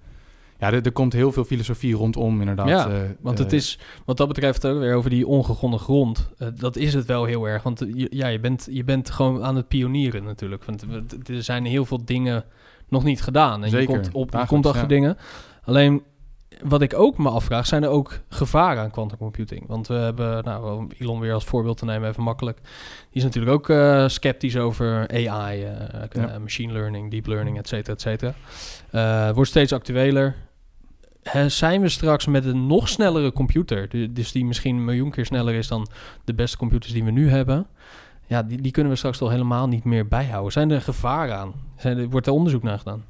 Ja, er, er komt heel veel filosofie rondom inderdaad. Ja, eh, Want eh, het is, wat dat betreft ook weer over die ongegronde grond. eh, dat is het wel heel erg. Want eh, je, ja, je, bent, je bent gewoon aan het pionieren natuurlijk. Want er zijn heel veel dingen nog niet gedaan. En Zeker, je komt, op, je dagelijks, komt achter ja. dingen. Alleen, wat ik ook me afvraag, zijn er ook gevaren aan quantum computing? Want we hebben, nou, om Elon weer als voorbeeld te nemen, even makkelijk. Die is natuurlijk ook eh, sceptisch over AI, eh, Ja. eh, machine learning, deep learning, et cetera, et cetera. Wordt steeds actueler. Hè, zijn we straks met een nog snellere computer, dus die misschien een miljoen keer sneller is dan de beste computers die we nu hebben, ja, die, die kunnen we straks toch helemaal niet meer bijhouden. Zijn er gevaren aan? Zijn er, wordt er onderzoek naar gedaan?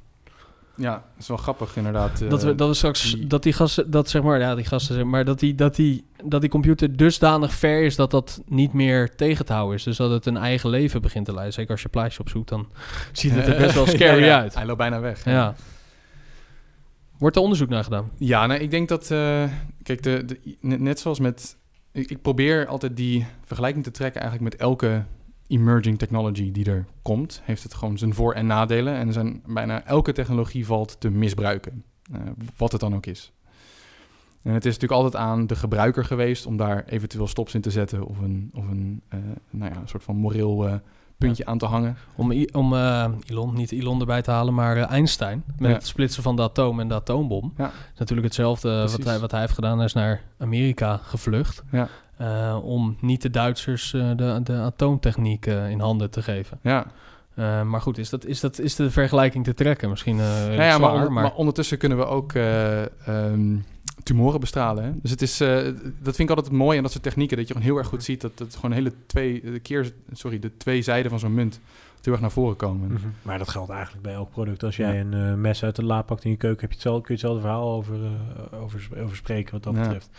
Ja, dat is wel grappig inderdaad. eh, dat, we, dat we straks, die- dat die gasten, dat zeg maar, ja, die gasten, zeg maar, dat die, dat die, dat die computer dusdanig ver is dat dat niet meer tegen te houden is. Dus dat het een eigen leven begint te leiden. Zeker als je plaatje opzoekt, dan ziet het er best wel scary Ja, ja, uit. Hij loopt bijna weg. Ja. Wordt er onderzoek naar gedaan? Ja, nou, ik denk dat... eh, kijk, de, de, net net zoals met... Ik, ik probeer altijd die vergelijking te trekken eigenlijk met elke emerging technology die er komt. Heeft het gewoon zijn voor- en nadelen. En zijn bijna elke technologie valt te misbruiken. eh, wat het dan ook is. En het is natuurlijk altijd aan de gebruiker geweest om daar eventueel stops in te zetten of een, of een, eh, nou ja, een soort van moreel eh, puntje aan te hangen. Om, om Elon, niet Elon erbij te halen, maar Einstein. Met Ja. het splitsen van de atoom en de atoombom. Ja. Is natuurlijk hetzelfde wat hij, wat hij heeft gedaan. Hij is naar Amerika gevlucht. Eh, om niet de Duitsers eh, de, de atoomtechniek eh, in handen te geven. Ja, Eh, maar goed, is, dat, is, dat, is de vergelijking te trekken? Misschien eh Ja, ja, maar, onder- maar, maar ondertussen kunnen we ook eh, ehm, tumoren bestralen. Hè? Dus het is, eh, dat vind ik altijd mooi aan dat soort technieken, dat je gewoon heel erg goed ziet dat het gewoon hele twee, de keer, sorry, de twee zijden van zo'n munt heel erg naar voren komen. Mhm. Maar dat geldt eigenlijk bij elk product. Als Ja. jij een eh, mes uit de la pakt in je keuken, heb je hetzelfde, kun je hetzelfde verhaal over, eh, over, over spreken wat dat Ja. betreft.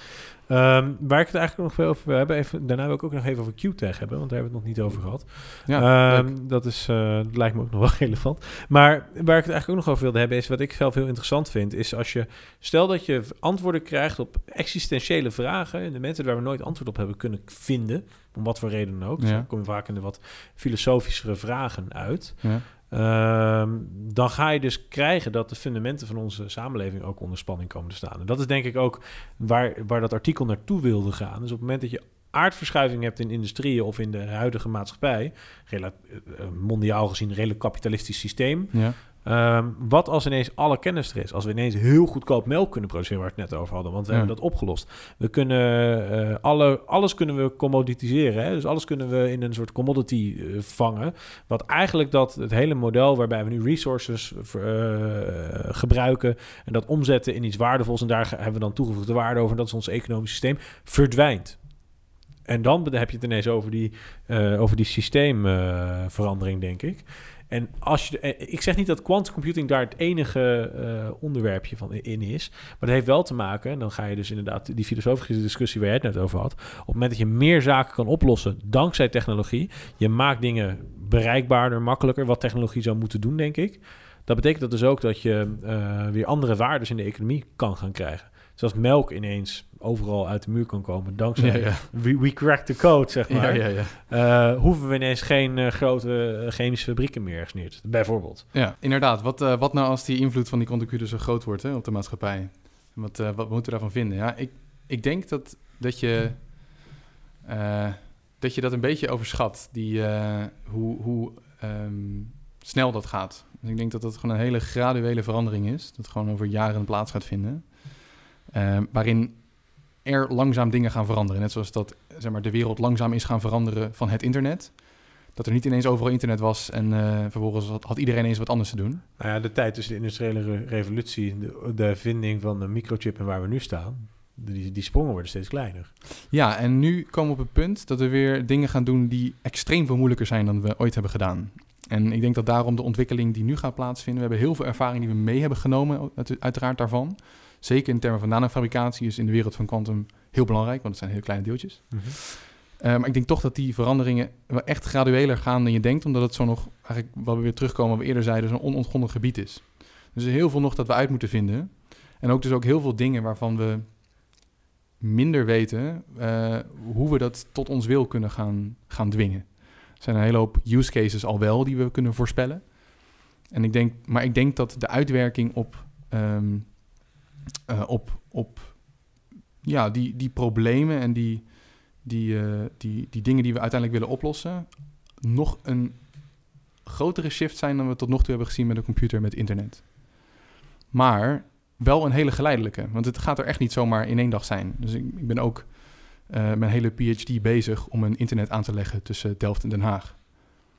Ehm, waar ik het eigenlijk nog veel over wil hebben, even, daarna wil ik ook nog even over Q-Tech hebben, want daar hebben we het nog niet over gehad. Ja, Ehm, dat, is, eh, dat lijkt me ook nog wel relevant. Maar waar ik het eigenlijk ook nog over wilde hebben, is wat ik zelf heel interessant vind, is als je, stel dat je antwoorden krijgt op existentiële vragen en de mensen waar we nooit antwoord op hebben kunnen vinden, om wat voor reden dan ook. Dus dan kom je vaak in de wat filosofischere vragen uit. ja. Ehm, dan ga je dus krijgen dat de fundamenten van onze samenleving ook onder spanning komen te staan. En dat is denk ik ook waar, waar dat artikel naartoe wilde gaan. Dus op het moment dat je aardverschuiving hebt in industrieën of in de huidige maatschappij, eh, eh, mondiaal gezien een redelijk kapitalistisch systeem. ja. Ehm, wat als ineens alle kennis er is? Als we ineens heel goedkoop melk kunnen produceren, waar we het net over hadden, want we Ja. hebben dat opgelost. We kunnen eh, alle, alles kunnen we commoditiseren, hè? dus alles kunnen we in een soort commodity eh, vangen. Wat eigenlijk dat het hele model waarbij we nu resources eh, gebruiken en dat omzetten in iets waardevols en daar hebben we dan toegevoegde waarde over, en dat is ons economisch systeem, verdwijnt. En dan heb je het ineens over die, over die systeemverandering, denk ik. En als je, eh, ik zeg niet dat quantum computing daar het enige eh, onderwerpje van in is. Maar dat heeft wel te maken, en dan ga je dus inderdaad die filosofische discussie waar je het net over had. Op het moment dat je meer zaken kan oplossen dankzij technologie, je maakt dingen bereikbaarder, makkelijker, wat technologie zou moeten doen, denk ik. Dat betekent dat dus ook dat je eh, weer andere waarden in de economie kan gaan krijgen. Zoals melk ineens overal uit de muur kan komen dankzij Ja, ja. we, we cracked the code, zeg maar. ja, ja. Eh, hoeven we ineens geen eh, grote eh, chemische fabrieken meer ergens neer te zetten, bijvoorbeeld. ja, inderdaad. Wat, wat nou als die invloed van die quantumcomputer zo groot wordt hè, op de maatschappij? Wat, wat moeten we daarvan vinden? Ja, ik, ik denk dat, dat, je, dat je dat een beetje overschat. Die, hoe, hoe ehm, snel dat gaat. Dus ik denk dat dat gewoon een hele graduele verandering is. Dat gewoon over jaren plaats gaat vinden. Ehm, waarin er langzaam dingen gaan veranderen. Net zoals dat zeg maar, de wereld langzaam is gaan veranderen van het internet. Dat er niet ineens overal internet was en eh, vervolgens had, had iedereen eens wat anders te doen. Nou ja, de tijd tussen de industriële re- revolutie, de, de vinding van de microchip en waar we nu staan, die, die sprongen worden steeds kleiner. Ja, en nu komen we op het punt dat we weer dingen gaan doen die extreem veel moeilijker zijn dan we ooit hebben gedaan. En ik denk dat daarom de ontwikkeling die nu gaat plaatsvinden, we hebben heel veel ervaring die we mee hebben genomen, uit- uiteraard daarvan. Zeker in termen van nanofabricatie is in de wereld van quantum heel belangrijk, want het zijn hele kleine deeltjes. Eh, maar ik denk toch dat die veranderingen wel echt gradueler gaan dan je denkt, omdat het zo nog, eigenlijk wat we weer terugkomen, wat we eerder zeiden, zo'n onontgonnen gebied is. Dus er is heel veel nog dat we uit moeten vinden. En ook dus ook heel veel dingen waarvan we minder weten eh, hoe we dat tot ons wil kunnen gaan, gaan dwingen. Er zijn een hele hoop use cases al wel die we kunnen voorspellen. En ik denk, maar ik denk dat de uitwerking op, ehm, eh, op, op ja, die, die problemen en die, die, eh, die, die dingen die we uiteindelijk willen oplossen, nog een grotere shift zijn dan we tot nog toe hebben gezien met een computer met internet. Maar wel een hele geleidelijke, want het gaat er echt niet zomaar in één dag zijn. Dus ik, ik ben ook eh, mijn hele PhD bezig om een internet aan te leggen tussen Delft en Den Haag.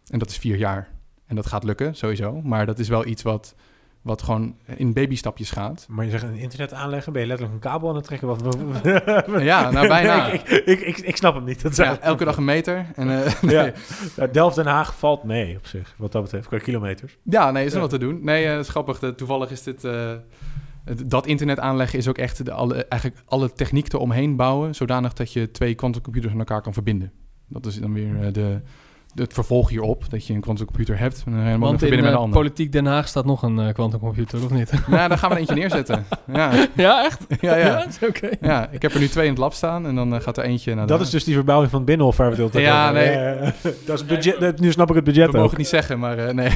En dat is vier jaar. En dat gaat lukken, sowieso. Maar dat is wel iets wat, wat gewoon in babystapjes gaat. Maar je zegt een internet aanleggen, ben je letterlijk een kabel aan het trekken? Wat, Ja, nou bijna. ik, ik, ik, snap hem niet. Dat Ja, elke dag een meter. En, eh, Ja. nee. Ja, Delft-Den Haag valt mee op zich, wat dat betreft, qua kilometers. Ja, nee, is er Ja. wat te doen. Nee, het is grappig. De- toevallig is dit... eh, dat internet aanleggen is ook echt de, alle, eigenlijk alle techniek eromheen bouwen... zodanig dat je twee quantumcomputers aan elkaar kan verbinden. Dat is dan weer de, het vervolg hierop. Dat je een quantumcomputer hebt en dan Want in met eh, ander. Politiek Den Haag staat nog een eh, quantumcomputer, of niet? Nou, daar gaan we er eentje neerzetten. Ja, ja, echt? ja, ja. Oké. ja, ik heb er nu twee in het lab staan en dan eh, gaat er eentje naar de... Dat is dus die verbouwing van het Binnenhof waar we het Ja, nee. hebben. dat is budget, dat- nu snap ik het budget We mogen ook. het niet zeggen, maar eh, nee.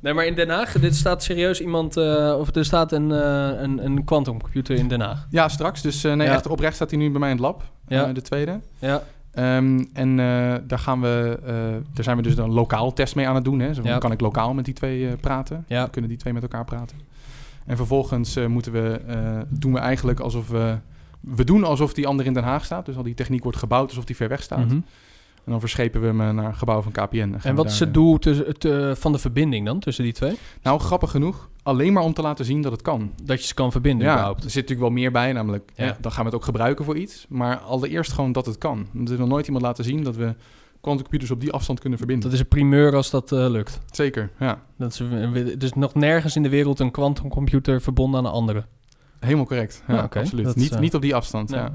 Nee, maar in Den Haag, dit staat serieus iemand, eh, of er staat een, eh, een, een quantumcomputer in Den Haag. Ja, straks. Dus eh, nee, Ja. echt oprecht staat hij nu bij mij in het lab. Ja. eh, de tweede. Ja, Ehm, en eh, daar gaan we, eh, daar zijn we dus dan lokaal test mee aan het doen. Hè. Zo van, Ja. kan ik lokaal met die twee eh, praten? Ja. Dan kunnen die twee met elkaar praten. En vervolgens moeten we, doen we eigenlijk alsof we, we doen alsof die ander in Den Haag staat. Dus al die techniek wordt gebouwd alsof die ver weg staat. Mhm. En dan verschepen we hem eh, naar een gebouw van KPN. En we wat is het eh, doel tussen- te- van de verbinding dan, tussen die twee? Nou, grappig genoeg, alleen maar om te laten zien dat het kan. Dat je ze kan verbinden Ja, überhaupt. er zit natuurlijk wel meer bij, namelijk Ja. dan gaan we het ook gebruiken voor iets. Maar allereerst gewoon dat het kan. Er heeft nog nooit iemand laten zien dat we quantumcomputers op die afstand kunnen verbinden. Dat is een primeur als dat eh, lukt. Zeker, ja. Dat is, er is nog nergens in de wereld een quantumcomputer verbonden aan een andere. Helemaal correct. Ja, Ah, absoluut. Dat is, niet, niet op die afstand, nee. ja.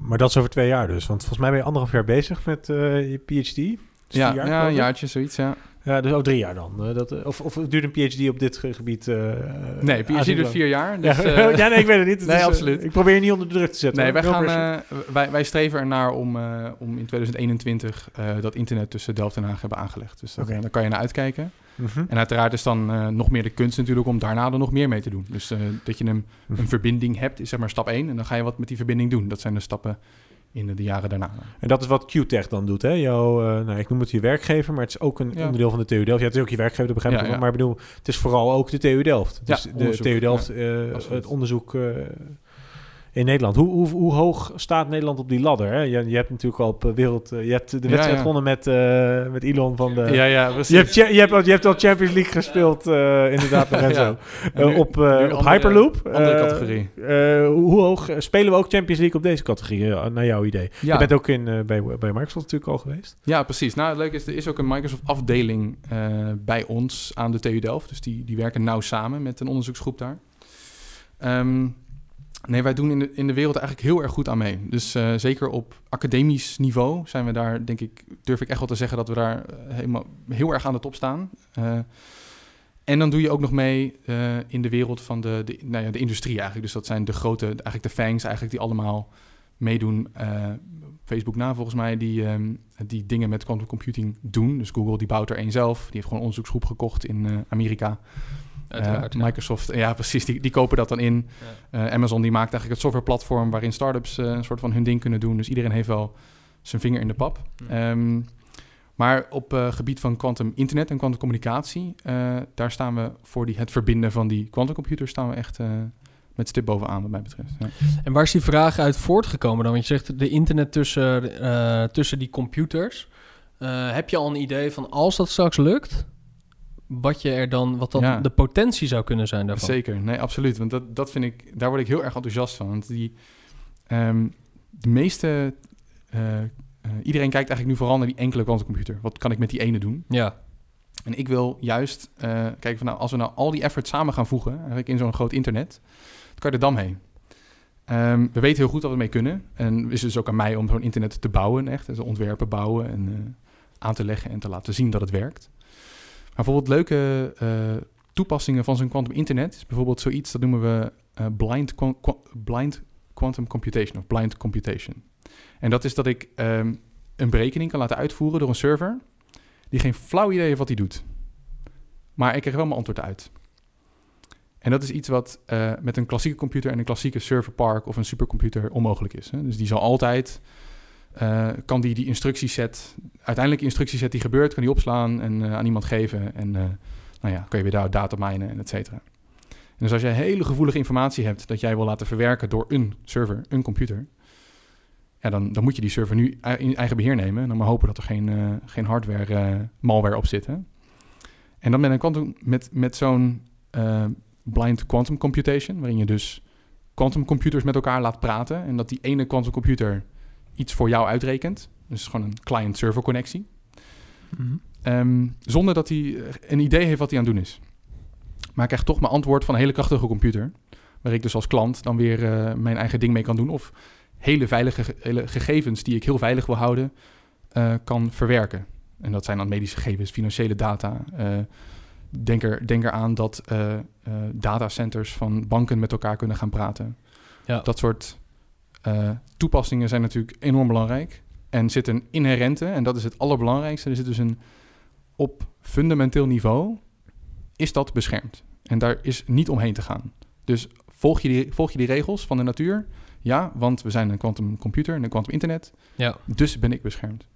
Maar dat is over twee jaar dus. Want volgens mij ben je anderhalf jaar bezig met eh, je PhD. Is Ja, jaar, ja, een jaartje, zoiets, ja. Ja, dus ook drie jaar dan. Eh, dat, eh, of, of duurt een PhD op dit ge- gebied? eh, Nee, PhD duurt vier jaar. Ja, Dus, eh, ja, nee, ik weet het niet. Het nee, is, absoluut. ik probeer je niet onder de druk te zetten. nee, wij, hoor. Gaan, wij, wij streven ernaar om, om in 2021 eh, dat internet tussen Delft en Haag hebben aangelegd. Dus dat- daar kan je naar uitkijken. Mhm. En uiteraard is dan eh, nog meer de kunst natuurlijk om daarna er nog meer mee te doen. Dus eh, dat je een, Mhm. een verbinding hebt, is zeg maar stap 1. En dan ga je wat met die verbinding doen. Dat zijn de stappen in de, de jaren daarna. En dat is wat QTech dan doet, hè? Jouw, eh, nou, ik noem het je werkgever, maar het is ook een Ja. onderdeel van de TU Delft. Ja, het is ook je werkgever, dat begrijp ik Ja. Maar ik bedoel, het is vooral ook de TU Delft. Dus de TU Delft, het onderzoek in Nederland. Hoe, hoe, hoe hoog staat Nederland op die ladder? Hè? Je, je hebt natuurlijk al op wereld... eh, je hebt de wedstrijd ja. gewonnen met, eh, met Elon van de... ja, ja, precies. Je hebt, je, hebt, al- je hebt al Champions League gespeeld, eh, inderdaad. Ja. Nu- op, op Hyperloop. andere categorie. hoe hoog spelen we ook Champions League op deze categorie, naar jouw idee? Ja. Je bent ook in, bij, bij Microsoft natuurlijk al geweest. Ja, precies. Nou, het leuke is, er is ook een Microsoft-afdeling bij ons aan de TU Delft. Dus die, die werken nauw samen met een onderzoeksgroep daar. Ehm, nee, wij doen in de, in de wereld eigenlijk heel erg goed aan mee. Dus eh, zeker op academisch niveau zijn we daar, denk ik, durf ik echt wel te zeggen dat we daar eh, helemaal, heel erg aan de top staan. Eh, en dan doe je ook nog mee in de wereld van de, de, nou ja, de industrie eigenlijk. Dus dat zijn de grote, eigenlijk de fangs eigenlijk die allemaal meedoen. Facebook na volgens mij, die, ehm, die dingen met quantum computing doen. Dus Google die bouwt er één zelf. Die heeft gewoon een onderzoeksgroep gekocht in Amerika. Uiteraard, Eh, ja. Microsoft, ja precies, die, die kopen dat dan in. Eh, Amazon die maakt eigenlijk het softwareplatform waarin startups eh, een soort van hun ding kunnen doen. Dus iedereen heeft wel zijn vinger in de pap. Ja. Ehm, Maar op eh, gebied van quantum internet en quantum communicatie, daar staan we voor die, het verbinden van die quantumcomputers staan we echt met stip bovenaan wat mij betreft. Ja. En waar is die vraag uit voortgekomen dan? Want je zegt de internet tussen, tussen die computers. Heb je al een idee van als dat straks lukt, wat je er dan, wat dan Ja. de potentie zou kunnen zijn daarvan? Zeker, nee, absoluut. Want dat, dat vind ik, daar word ik heel erg enthousiast van. Want die, ehm, de meeste, eh, eh, iedereen kijkt eigenlijk nu vooral naar die enkele quantumcomputer. Wat kan ik met die ene doen? Ja, En ik wil juist eh, kijken van nou, als we nou al die effort samen gaan voegen, eigenlijk in zo'n groot internet, dan kan je de dam heen. Ehm, we weten heel goed wat we mee kunnen. En is dus ook aan mij om zo'n internet te bouwen, echt. Dus ontwerpen, bouwen en aan te leggen en te laten zien dat het werkt. Maar bijvoorbeeld leuke eh, toepassingen van zo'n quantum internet is bijvoorbeeld zoiets, dat noemen we eh, blind, blind quantum computation of blind computation. En dat is dat ik ehm, een berekening kan laten uitvoeren door een server die geen flauw idee heeft wat hij doet. Maar ik krijg wel mijn antwoord uit. En dat is iets wat eh, met een klassieke computer en een klassieke serverpark of een supercomputer onmogelijk is. Hè? Dus die zal altijd, eh, kan die die instructieset, uiteindelijk de instructieset die gebeurt, kan die opslaan en eh, aan iemand geven. En eh, nou ja, kan je weer daar data minen en et cetera. En dus als jij hele gevoelige informatie hebt dat jij wil laten verwerken door een server, een computer, ja, dan, dan moet je die server nu in eigen beheer nemen. En dan maar hopen dat er geen, geen hardware, malware op zit. Hè? En dan met, een quantum, met, met zo'n blind quantum computation, waarin je dus quantumcomputers met elkaar laat praten. En dat die ene quantumcomputer iets voor jou uitrekent. Dus gewoon een client-server connectie. Mhm. Ehm, zonder dat hij eh, een idee heeft wat hij aan het doen is. Maar ik krijg toch mijn antwoord van een hele krachtige computer. Waar ik dus als klant dan weer eh, mijn eigen ding mee kan doen. Of hele veilige ge- hele gegevens die ik heel veilig wil houden, eh, kan verwerken. En dat zijn dan medische gegevens, financiële data. Denk, er, denk eraan dat datacenters van banken met elkaar kunnen gaan praten. Ja. Dat soort eh, toepassingen zijn natuurlijk enorm belangrijk. En zit een inherente, en dat is het allerbelangrijkste, er zit dus een op fundamenteel niveau, is dat beschermd. En daar is niet omheen te gaan. Dus volg je die, volg je die regels van de natuur? Ja, want we zijn een quantum computer en een quantum internet, ja. dus ben ik beschermd.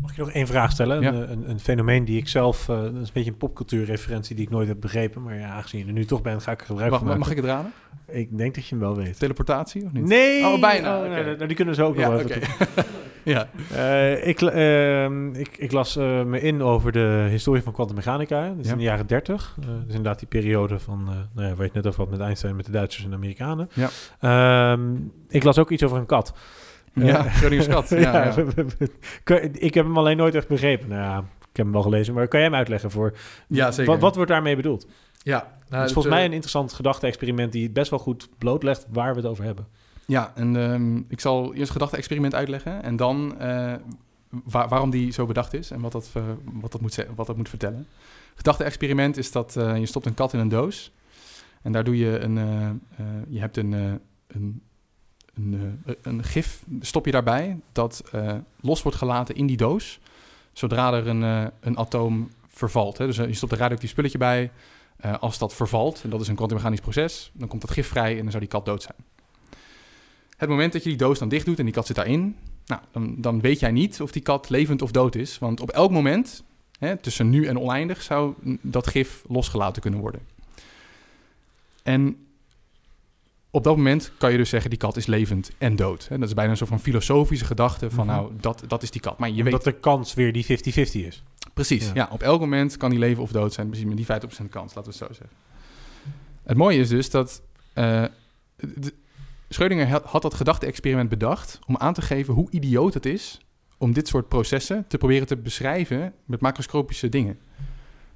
Mag je nog één vraag stellen? Ja. Een, een, een fenomeen die ik zelf, eh, dat is een beetje een popcultuurreferentie die ik nooit heb begrepen, maar ja, aangezien je er nu toch bent, ga ik er gebruik Mag, van maken. mag ik het raden? Ik denk dat je hem wel weet. Teleportatie of niet? Nee! Oh, bijna. Oh, nou, nou, die kunnen ze ook nog Ja, even ja. Eh, ik, ehm, ik, ik las eh, me in over de historie van kwantummechanica. Dat is Ja. in de jaren 30. Eh, dat is inderdaad die periode van, nou ja, waar je het net over had met Einstein, met de Duitsers en de Amerikanen. Ja. Ehm, ik las ook iets over een kat. Ja, Eh, kat. Ja, ik heb hem alleen nooit echt begrepen. Nou ja, ik heb hem wel gelezen, maar kan jij hem uitleggen voor... Ja, zeker. Wat, wat wordt daarmee bedoeld? Ja, Het is volgens mij een interessant gedachte-experiment die best wel goed blootlegt waar we het over hebben. Ja, en ehm, ik zal eerst het gedachte-experiment uitleggen en dan eh, wa- waarom die zo bedacht is en wat dat, eh, wat dat, moet, wat dat moet vertellen. Gedachte-experiment is dat eh, je stopt een kat in een doos en daar doe je een, eh, eh, je hebt een, eh, een, een, eh, een gif, stop je daarbij, dat eh, los wordt gelaten in die doos, zodra er een, eh, een atoom vervalt. Hè. Dus je stopt een radioactief spulletje bij, als dat vervalt, en dat is een kwantummechanisch proces, dan komt dat gif vrij en dan zou die kat dood zijn. Het moment dat je die doos dan dicht doet en die kat zit daarin, nou, dan, dan weet jij niet of die kat levend of dood is. Want op elk moment, hè, tussen nu en oneindig, zou dat gif losgelaten kunnen worden. En op dat moment kan je dus zeggen, die kat is levend en dood. Hè. Dat is bijna een soort van filosofische gedachte van, Mhm. nou, dat, dat is die kat. Maar je weet Dat de kans weer die 50-50 is. Precies, Ja. ja. Op elk moment kan die leven of dood zijn. Precies met die 50% kans, laten we het zo zeggen. Het mooie is dus dat... eh, de- Schrödinger had, had dat gedachte-experiment bedacht... om aan te geven hoe idioot het is... om dit soort processen te proberen te beschrijven... met macroscopische dingen.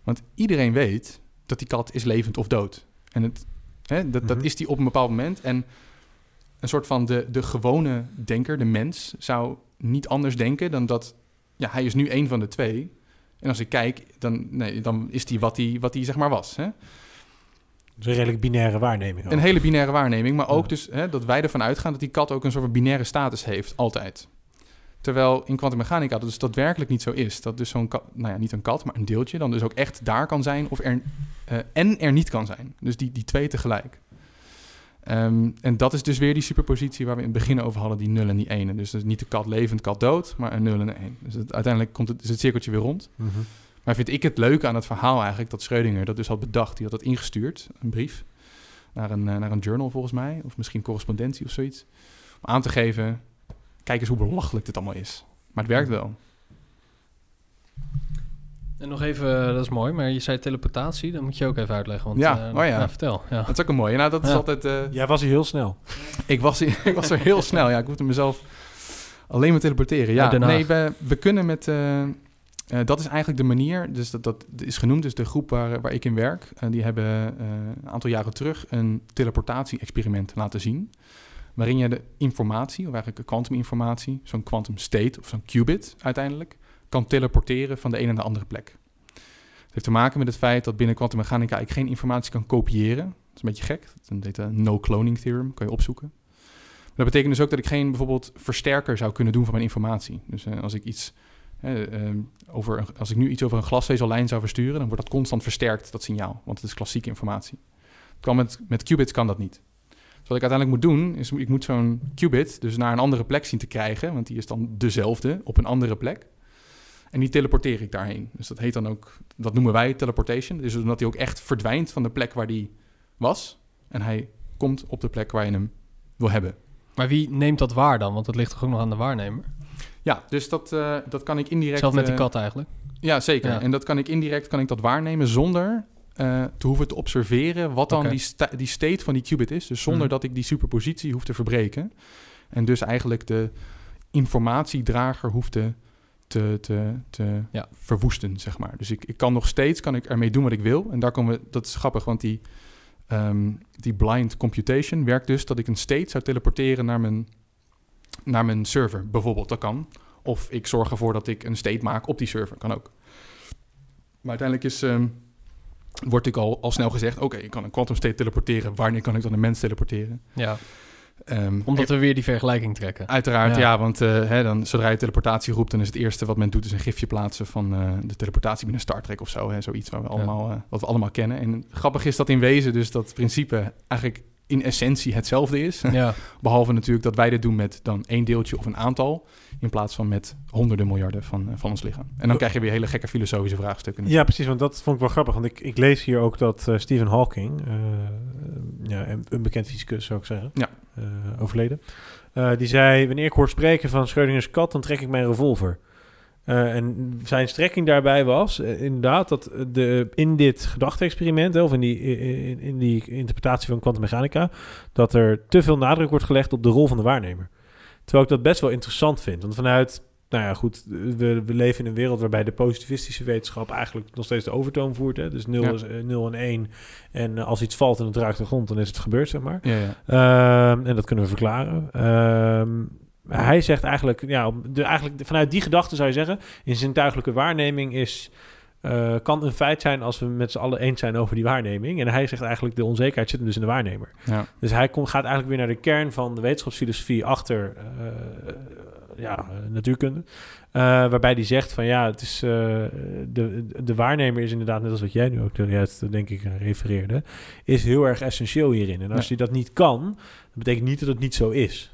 Want iedereen weet dat die kat is levend of dood. En het, hè, dat, dat Mhm. is die op een bepaald moment. En een soort van de, de gewone denker, de mens... zou niet anders denken dan dat... ja, hij is nu één van de twee... En als ik kijk, dan, nee, dan is die wat hij wat die, zeg maar was. Hè? Is een redelijk binaire waarneming. ook. Een hele binaire waarneming, maar ook Ja. dus hè, dat wij ervan uitgaan dat die kat ook een soort van binaire status heeft, altijd. Terwijl in kwantummechanica dat dus daadwerkelijk niet zo is. Dat dus zo'n kat, nou ja, niet een kat, maar een deeltje, dan dus ook echt daar kan zijn of er, eh, en er niet kan zijn. Dus die, die twee tegelijk. Ehm, en dat is dus weer die superpositie waar we in het begin over hadden, die 0 en die 1. Dus, dus niet de kat levend, kat dood, maar een 0 en een 1. Dus het, uiteindelijk komt het, is het cirkeltje weer rond. Mhm. Maar vind ik het leuke aan het verhaal eigenlijk dat Schrödinger dat dus had bedacht. Die had dat ingestuurd, een brief, naar een, eh, naar een journal volgens mij. Of misschien correspondentie of zoiets. Om aan te geven, kijk eens hoe belachelijk dit allemaal is. Maar het werkt wel. En nog even, eh, dat is mooi, maar je zei teleportatie, dat moet je ook even uitleggen. Want, Ja, eh, oh ja. vertel. Ja. Dat is ook een mooie. Nou, dat is altijd... eh, Jij was hier heel snel. ik, was, ik was er heel snel. Ja, ik hoefde mezelf alleen maar teleporteren. Ja, nee, we, we kunnen met... eh, eh, dat is eigenlijk de manier, dus dat, dat is genoemd, dus de groep waar, waar ik in werk, die hebben eh, een aantal jaren terug een teleportatie-experiment laten zien. Waarin je de informatie, of eigenlijk kwantuminformatie, zo'n quantum state of zo'n qubit uiteindelijk, kan teleporteren van de ene naar de andere plek. Het heeft te maken met het feit dat binnen kwantummechanica ik geen informatie kan kopiëren. Dat is een beetje gek. Dat heet een no-cloning theorem, kan je opzoeken. Maar dat betekent dus ook dat ik geen bijvoorbeeld versterker zou kunnen doen van mijn informatie. Dus eh, als ik iets eh, eh, over, als ik nu iets over een glasvezellijn zou versturen, dan wordt dat constant versterkt, dat signaal. Want het is klassieke informatie. Met, met qubits kan dat niet. Dus wat ik uiteindelijk moet doen, is ik moet zo'n qubit dus naar een andere plek zien te krijgen, want die is dan dezelfde op een andere plek. En die teleporteer ik daarheen. Dus dat heet dan ook, dat noemen wij teleportation. Dus omdat hij ook echt verdwijnt van de plek waar die was. En hij komt op de plek waar je hem wil hebben. Maar wie neemt dat waar dan? Want dat ligt toch ook nog aan de waarnemer? Ja, dus dat, eh, dat kan ik indirect... Zelf met die eh, kat eigenlijk. Ja, zeker. Ja. En dat kan ik indirect kan ik dat waarnemen zonder eh, te hoeven te observeren wat dan die, sta- die state van die qubit is. Dus zonder Mhm. dat ik die superpositie hoef te verbreken. En dus eigenlijk de informatiedrager hoef te, te, te, te Ja. verwoesten, zeg maar. Dus ik, ik kan nog steeds kan ik ermee doen wat ik wil. En daar komen we, dat is grappig, want die, ehm, die blind computation werkt dus dat ik een state zou teleporteren naar mijn, naar mijn server, bijvoorbeeld. Dat kan. Of ik zorg ervoor dat ik een state maak op die server. Kan ook. Maar uiteindelijk is, ehm, wordt ik al, al snel gezegd... oké, ik kan een quantum state teleporteren. Wanneer kan ik dan een mens teleporteren? Ja, Ehm, omdat we weer die vergelijking trekken. Uiteraard, Ja. ja, want eh, hè, dan, zodra je teleportatie roept... dan is het eerste wat men doet is een gifje plaatsen... van eh, de teleportatie binnen Star Trek of zo. Hè, zoiets waar we allemaal, eh, wat we allemaal kennen. En grappig is dat in wezen dus dat principe... eigenlijk in essentie hetzelfde is. Ja, Behalve natuurlijk dat wij dit doen met dan één deeltje of een aantal... in plaats van met honderden miljarden van, eh, van ons lichaam. En dan krijg je weer hele gekke filosofische vraagstukken. Ja, precies, want dat vond ik wel grappig. Want ik, ik lees hier ook dat eh, Stephen Hawking, eh, ja, een, bekend fysicus zou ik zeggen, Ja. overleden, die zei, wanneer ik hoor spreken van Schrödinger's kat, dan trek ik mijn revolver. Eh, en zijn strekking daarbij was eh, inderdaad dat de, in dit gedachte-experiment, of in die, in, in die interpretatie van kwantummechanica, dat er te veel nadruk wordt gelegd op de rol van de waarnemer. Terwijl ik dat best wel interessant vind. Want vanuit, nou ja, goed, we, we leven in een wereld waarbij de positivistische wetenschap eigenlijk nog steeds de overtoon voert. Hè? Dus 0 Ja. is eh, 0 en 1. En eh, als iets valt en het raakt de grond, dan is het gebeurd, zeg maar. Ja, ja. Ehm, en dat kunnen we verklaren. Hij zegt eigenlijk, ja, de, eigenlijk vanuit die gedachte zou je zeggen, in zintuigelijke waarneming is, eh, kan een feit zijn als we met z'n allen eens zijn over die waarneming. En hij zegt eigenlijk, de onzekerheid zit hem dus in de waarnemer. ja. Dus hij komt, gaat eigenlijk weer naar de kern van de wetenschapsfilosofie achter eh, ja, natuurkunde. Eh, waarbij hij zegt van ja, het is, de, de waarnemer is inderdaad, net als wat jij nu ook juist, denk ik, refereerde, is heel erg essentieel hierin. En als Ja. je dat niet kan, dat betekent niet dat het niet zo is.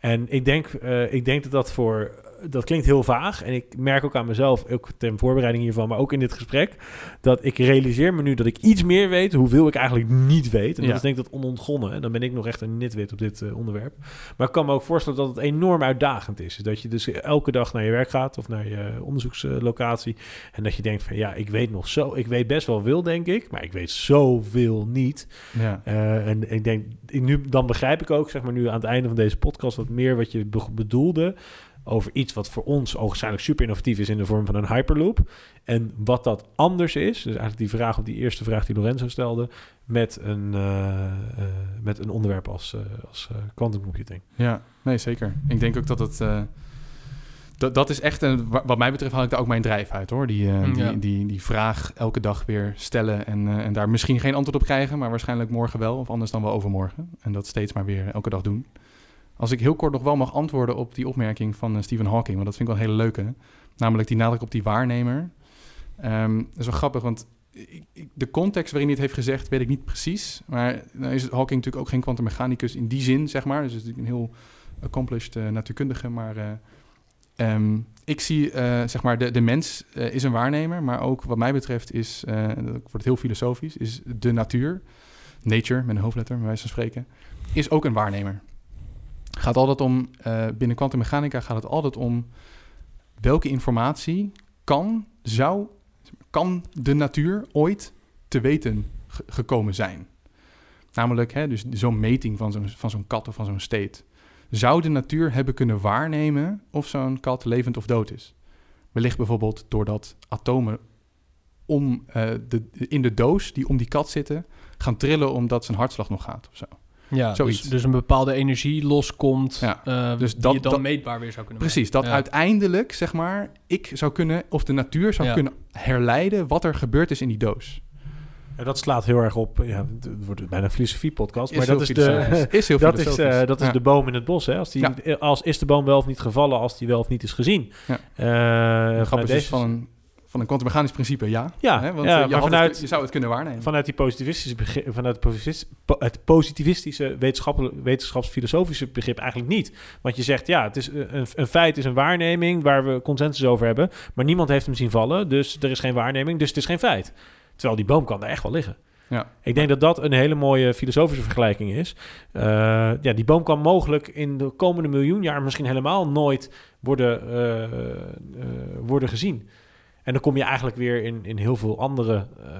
En ik denk, eh, ik denk dat dat voor. Dat klinkt heel vaag. En ik merk ook aan mezelf, ook ten voorbereiding hiervan, maar ook in dit gesprek, dat ik realiseer me nu dat ik iets meer weet, hoeveel ik eigenlijk niet weet. En dat Ja. is denk ik dat onontgonnen. En dan ben ik nog echt een nitwit op dit eh, onderwerp. Maar ik kan me ook voorstellen dat het enorm uitdagend is. Dat je dus elke dag naar je werk gaat of naar je onderzoekslocatie. En dat je denkt van ja, ik weet nog zo, ik weet best wel veel, denk ik, maar ik weet zoveel niet. ja. Eh, en ik denk, ik nu, dan begrijp ik ook, zeg maar nu aan het einde van deze podcast, wat meer wat je be- bedoelde over iets wat voor ons ogenschijnlijk super innovatief is in de vorm van een hyperloop. En wat dat anders is, dus eigenlijk die vraag op die eerste vraag die Lorenzo stelde, met een, eh, eh, met een onderwerp als, eh, als quantum computing. Ja, nee, zeker. Ik denk ook dat het... eh, dat, dat is echt, een, wa- wat mij betreft haal ik daar ook mijn drijf uit, hoor. Die, Mm, die, ja. die, die vraag elke dag weer stellen en, eh, en daar misschien geen antwoord op krijgen, maar waarschijnlijk morgen wel, of anders dan wel overmorgen. En dat steeds maar weer elke dag doen. Als ik heel kort nog wel mag antwoorden op die opmerking van eh, Stephen Hawking, want dat vind ik wel een hele leuke. Namelijk die nadruk op die waarnemer. Ehm dat is wel grappig, want de context waarin hij het heeft gezegd, weet ik niet precies. Maar nou is Hawking natuurlijk ook geen kwantummechanicus in die zin, zeg maar. Dus is natuurlijk een heel accomplished eh, natuurkundige. Maar eh, ehm, ik zie, zeg maar, de, de mens is een waarnemer. Maar ook wat mij betreft is, en dat wordt heel filosofisch, is de natuur, nature met een hoofdletter, bij wijze van spreken, is ook een waarnemer. Gaat altijd om, eh, binnen kwantummechanica gaat het altijd om welke informatie kan, zou, kan de natuur ooit te weten ge- gekomen zijn. Namelijk, hè, dus zo'n meting van zo'n, van zo'n kat of van zo'n steed. Zou de natuur hebben kunnen waarnemen of zo'n kat levend of dood is? Wellicht bijvoorbeeld doordat atomen om, eh, de, in de doos die om die kat zitten gaan trillen omdat zijn hartslag nog gaat of zo. Ja, Zoiets. dus, dus een bepaalde energie loskomt, Ja, eh, dus die dat- je dan dat- meetbaar weer zou kunnen Precies, dat Ja. uiteindelijk, zeg maar, ik zou kunnen, of de natuur zou Ja. kunnen herleiden wat er gebeurd is in die doos. En dat slaat heel erg op. Ja, het wordt bijna een filosofie-podcast. Maar dat is, de, is heel dat is, eh, dat is Ja. de boom in het bos. Hè? Als, die, Ja. als is de boom wel of niet gevallen, als die wel of niet is gezien. Ja. Eh, De grap vanuit is deze- van een, van een kwantummechanisch principe, ja. Ja, Hè, want ja, eh, je, maar het- vanuit- je zou het kunnen waarnemen. Vanuit die positivistische begrip, vanuit het, positivis- po- het positivistische wetenschapsfilosofische begrip eigenlijk niet. Want je zegt ja, het is eh, een, een feit is een waarneming waar we consensus over hebben, maar niemand heeft hem zien vallen, dus er is geen waarneming, dus het is geen feit. Terwijl die boom kan daar echt wel liggen. Ja. Ik denk dat dat een hele mooie filosofische vergelijking is. Eh, ja, die boom kan mogelijk in de komende miljoen jaar misschien helemaal nooit worden, eh, eh, worden gezien. En dan kom je eigenlijk weer in, in heel veel andere eh,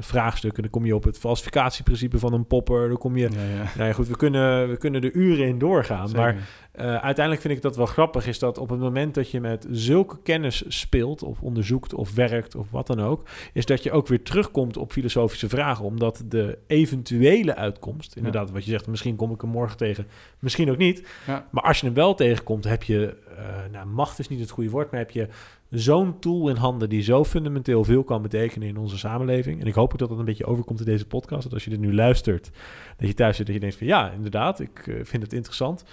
vraagstukken. Dan kom je op het falsificatieprincipe van een popper. Dan kom je... Ja, ja. Nou ja, goed, we kunnen, we kunnen er uren in doorgaan. Zeker. Maar eh, uiteindelijk vind ik dat wel grappig... is dat op het moment dat je met zulke kennis speelt... of onderzoekt of werkt of wat dan ook... is dat je ook weer terugkomt op filosofische vragen. Omdat de eventuele uitkomst... inderdaad, wat je zegt, misschien kom ik hem morgen tegen... misschien ook niet. Ja. Maar als je hem wel tegenkomt, heb je... eh, nou, macht is niet het goede woord, maar heb je zo'n tool in handen... die zo fundamenteel veel kan betekenen in onze samenleving. En ik hoop ook dat dat een beetje overkomt in deze podcast. Dat als je dit nu luistert, dat je thuis zit... dat je denkt van ja, inderdaad, ik eh, vind het interessant...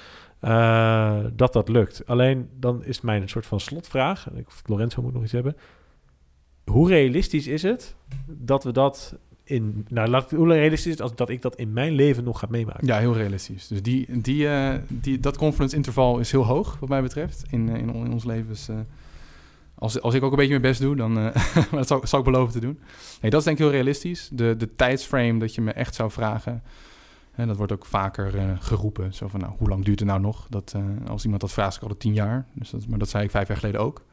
eh, dat dat lukt. Alleen dan is mijn soort van slotvraag... ik- Lorenzo moet nog iets hebben... Hoe realistisch is het dat we dat in... Nou, laat, hoe realistisch is het dat ik dat in mijn leven nog ga meemaken? Ja, heel realistisch. Dus die, die, eh, die, dat confidence interval is heel hoog, wat mij betreft, in, eh, in, on- in ons leven. eh, als, als ik ook een beetje mijn best doe, dan maar dat zal, zal ik beloven te doen. Nee, dat is denk ik heel realistisch. De, de tijdsframe dat je me echt zou vragen, hè, dat wordt ook vaker eh, geroepen. Zo van, nou, hoe lang duurt het nou nog? Dat, eh, als iemand dat vraagt, zeg ik altijd tien jaar. Dus dat, maar dat zei ik vijf jaar geleden ook.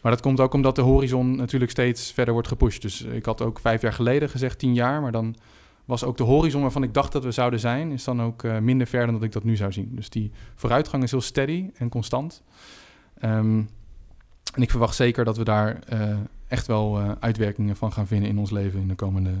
Maar dat komt ook omdat de horizon natuurlijk steeds verder wordt gepusht. Dus ik had ook vijf jaar geleden gezegd tien jaar, maar dan was ook de horizon waarvan ik dacht dat we zouden zijn, is dan ook eh, minder ver dan dat ik dat nu zou zien. Dus die vooruitgang is heel steady en constant. Ehm, en ik verwacht zeker dat we daar echt wel uitwerkingen van gaan vinden in ons leven in de komende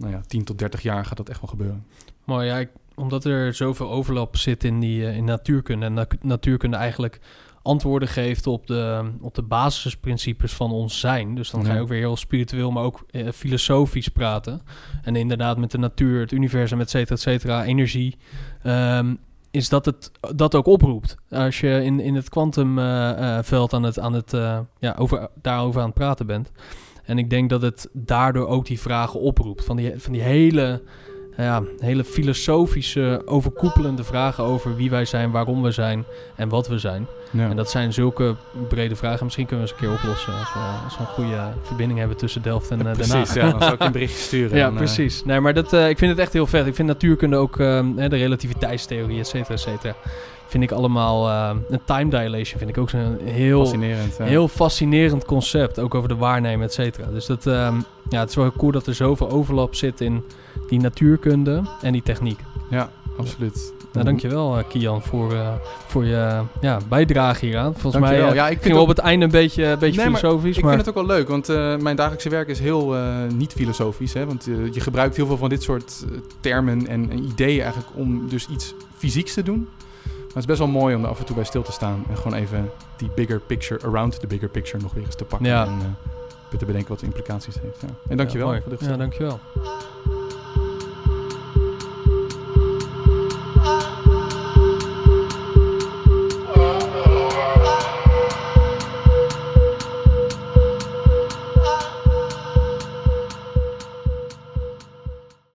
nou ja, 10 tot 30 jaar gaat dat echt wel gebeuren. Mooi, ja, ik- omdat er zoveel overlap zit in, die, eh, in natuurkunde. En natu- natuurkunde eigenlijk antwoorden geeft op de, op de basisprincipes van ons zijn. Dus dan ga je ook weer heel spiritueel, maar ook eh, filosofisch praten. En inderdaad met de natuur, het universum, et cetera, et cetera, energie. ehm, is dat het dat ook oproept. Als je in, in het kwantumveld aan het, aan het, eh, ja, over, daarover aan het praten bent. En ik denk dat het daardoor ook die vragen oproept. Van die, van die hele, ja, hele filosofische, overkoepelende vragen over wie wij zijn, waarom we zijn en wat we zijn. Ja. En dat zijn zulke brede vragen. Misschien kunnen we eens een keer oplossen als we, als we een goede verbinding hebben tussen Delft en Den Haag. precies, ja, dan zou ik een berichtje sturen. Ja, eh, precies. Nee, maar dat, eh, ik vind het echt heel vet. Ik vind natuurkunde ook, de relativiteitstheorie, et cetera, et cetera. Vind ik allemaal, ehm, een time dilation vind ik ook zo'n heel, fascinerend. ja. heel fascinerend concept. Ook over de waarnemen, et cetera. Dus dat, ehm, ja, het is wel heel cool dat er zoveel overlap zit in die natuurkunde en die techniek. Ja, absoluut. Nou, dankjewel uh, Kian voor, uh, voor je ja, bijdrage hieraan. Volgens Dankjewel. mij ja, ik ging we op het einde een beetje, een beetje Nee, maar filosofisch. ik vind het ook wel leuk, want mijn dagelijkse werk is heel niet filosofisch. Hè? Want je gebruikt heel veel van dit soort termen en, en, ideeën eigenlijk om dus iets fysieks te doen. Maar het is best wel mooi om er af en toe bij stil te staan. En gewoon even die bigger picture, around the bigger picture nog weer eens te pakken. En eh, te bedenken wat de implicaties heeft. Ja. En dankjewel voor de gesprek. Dankjewel.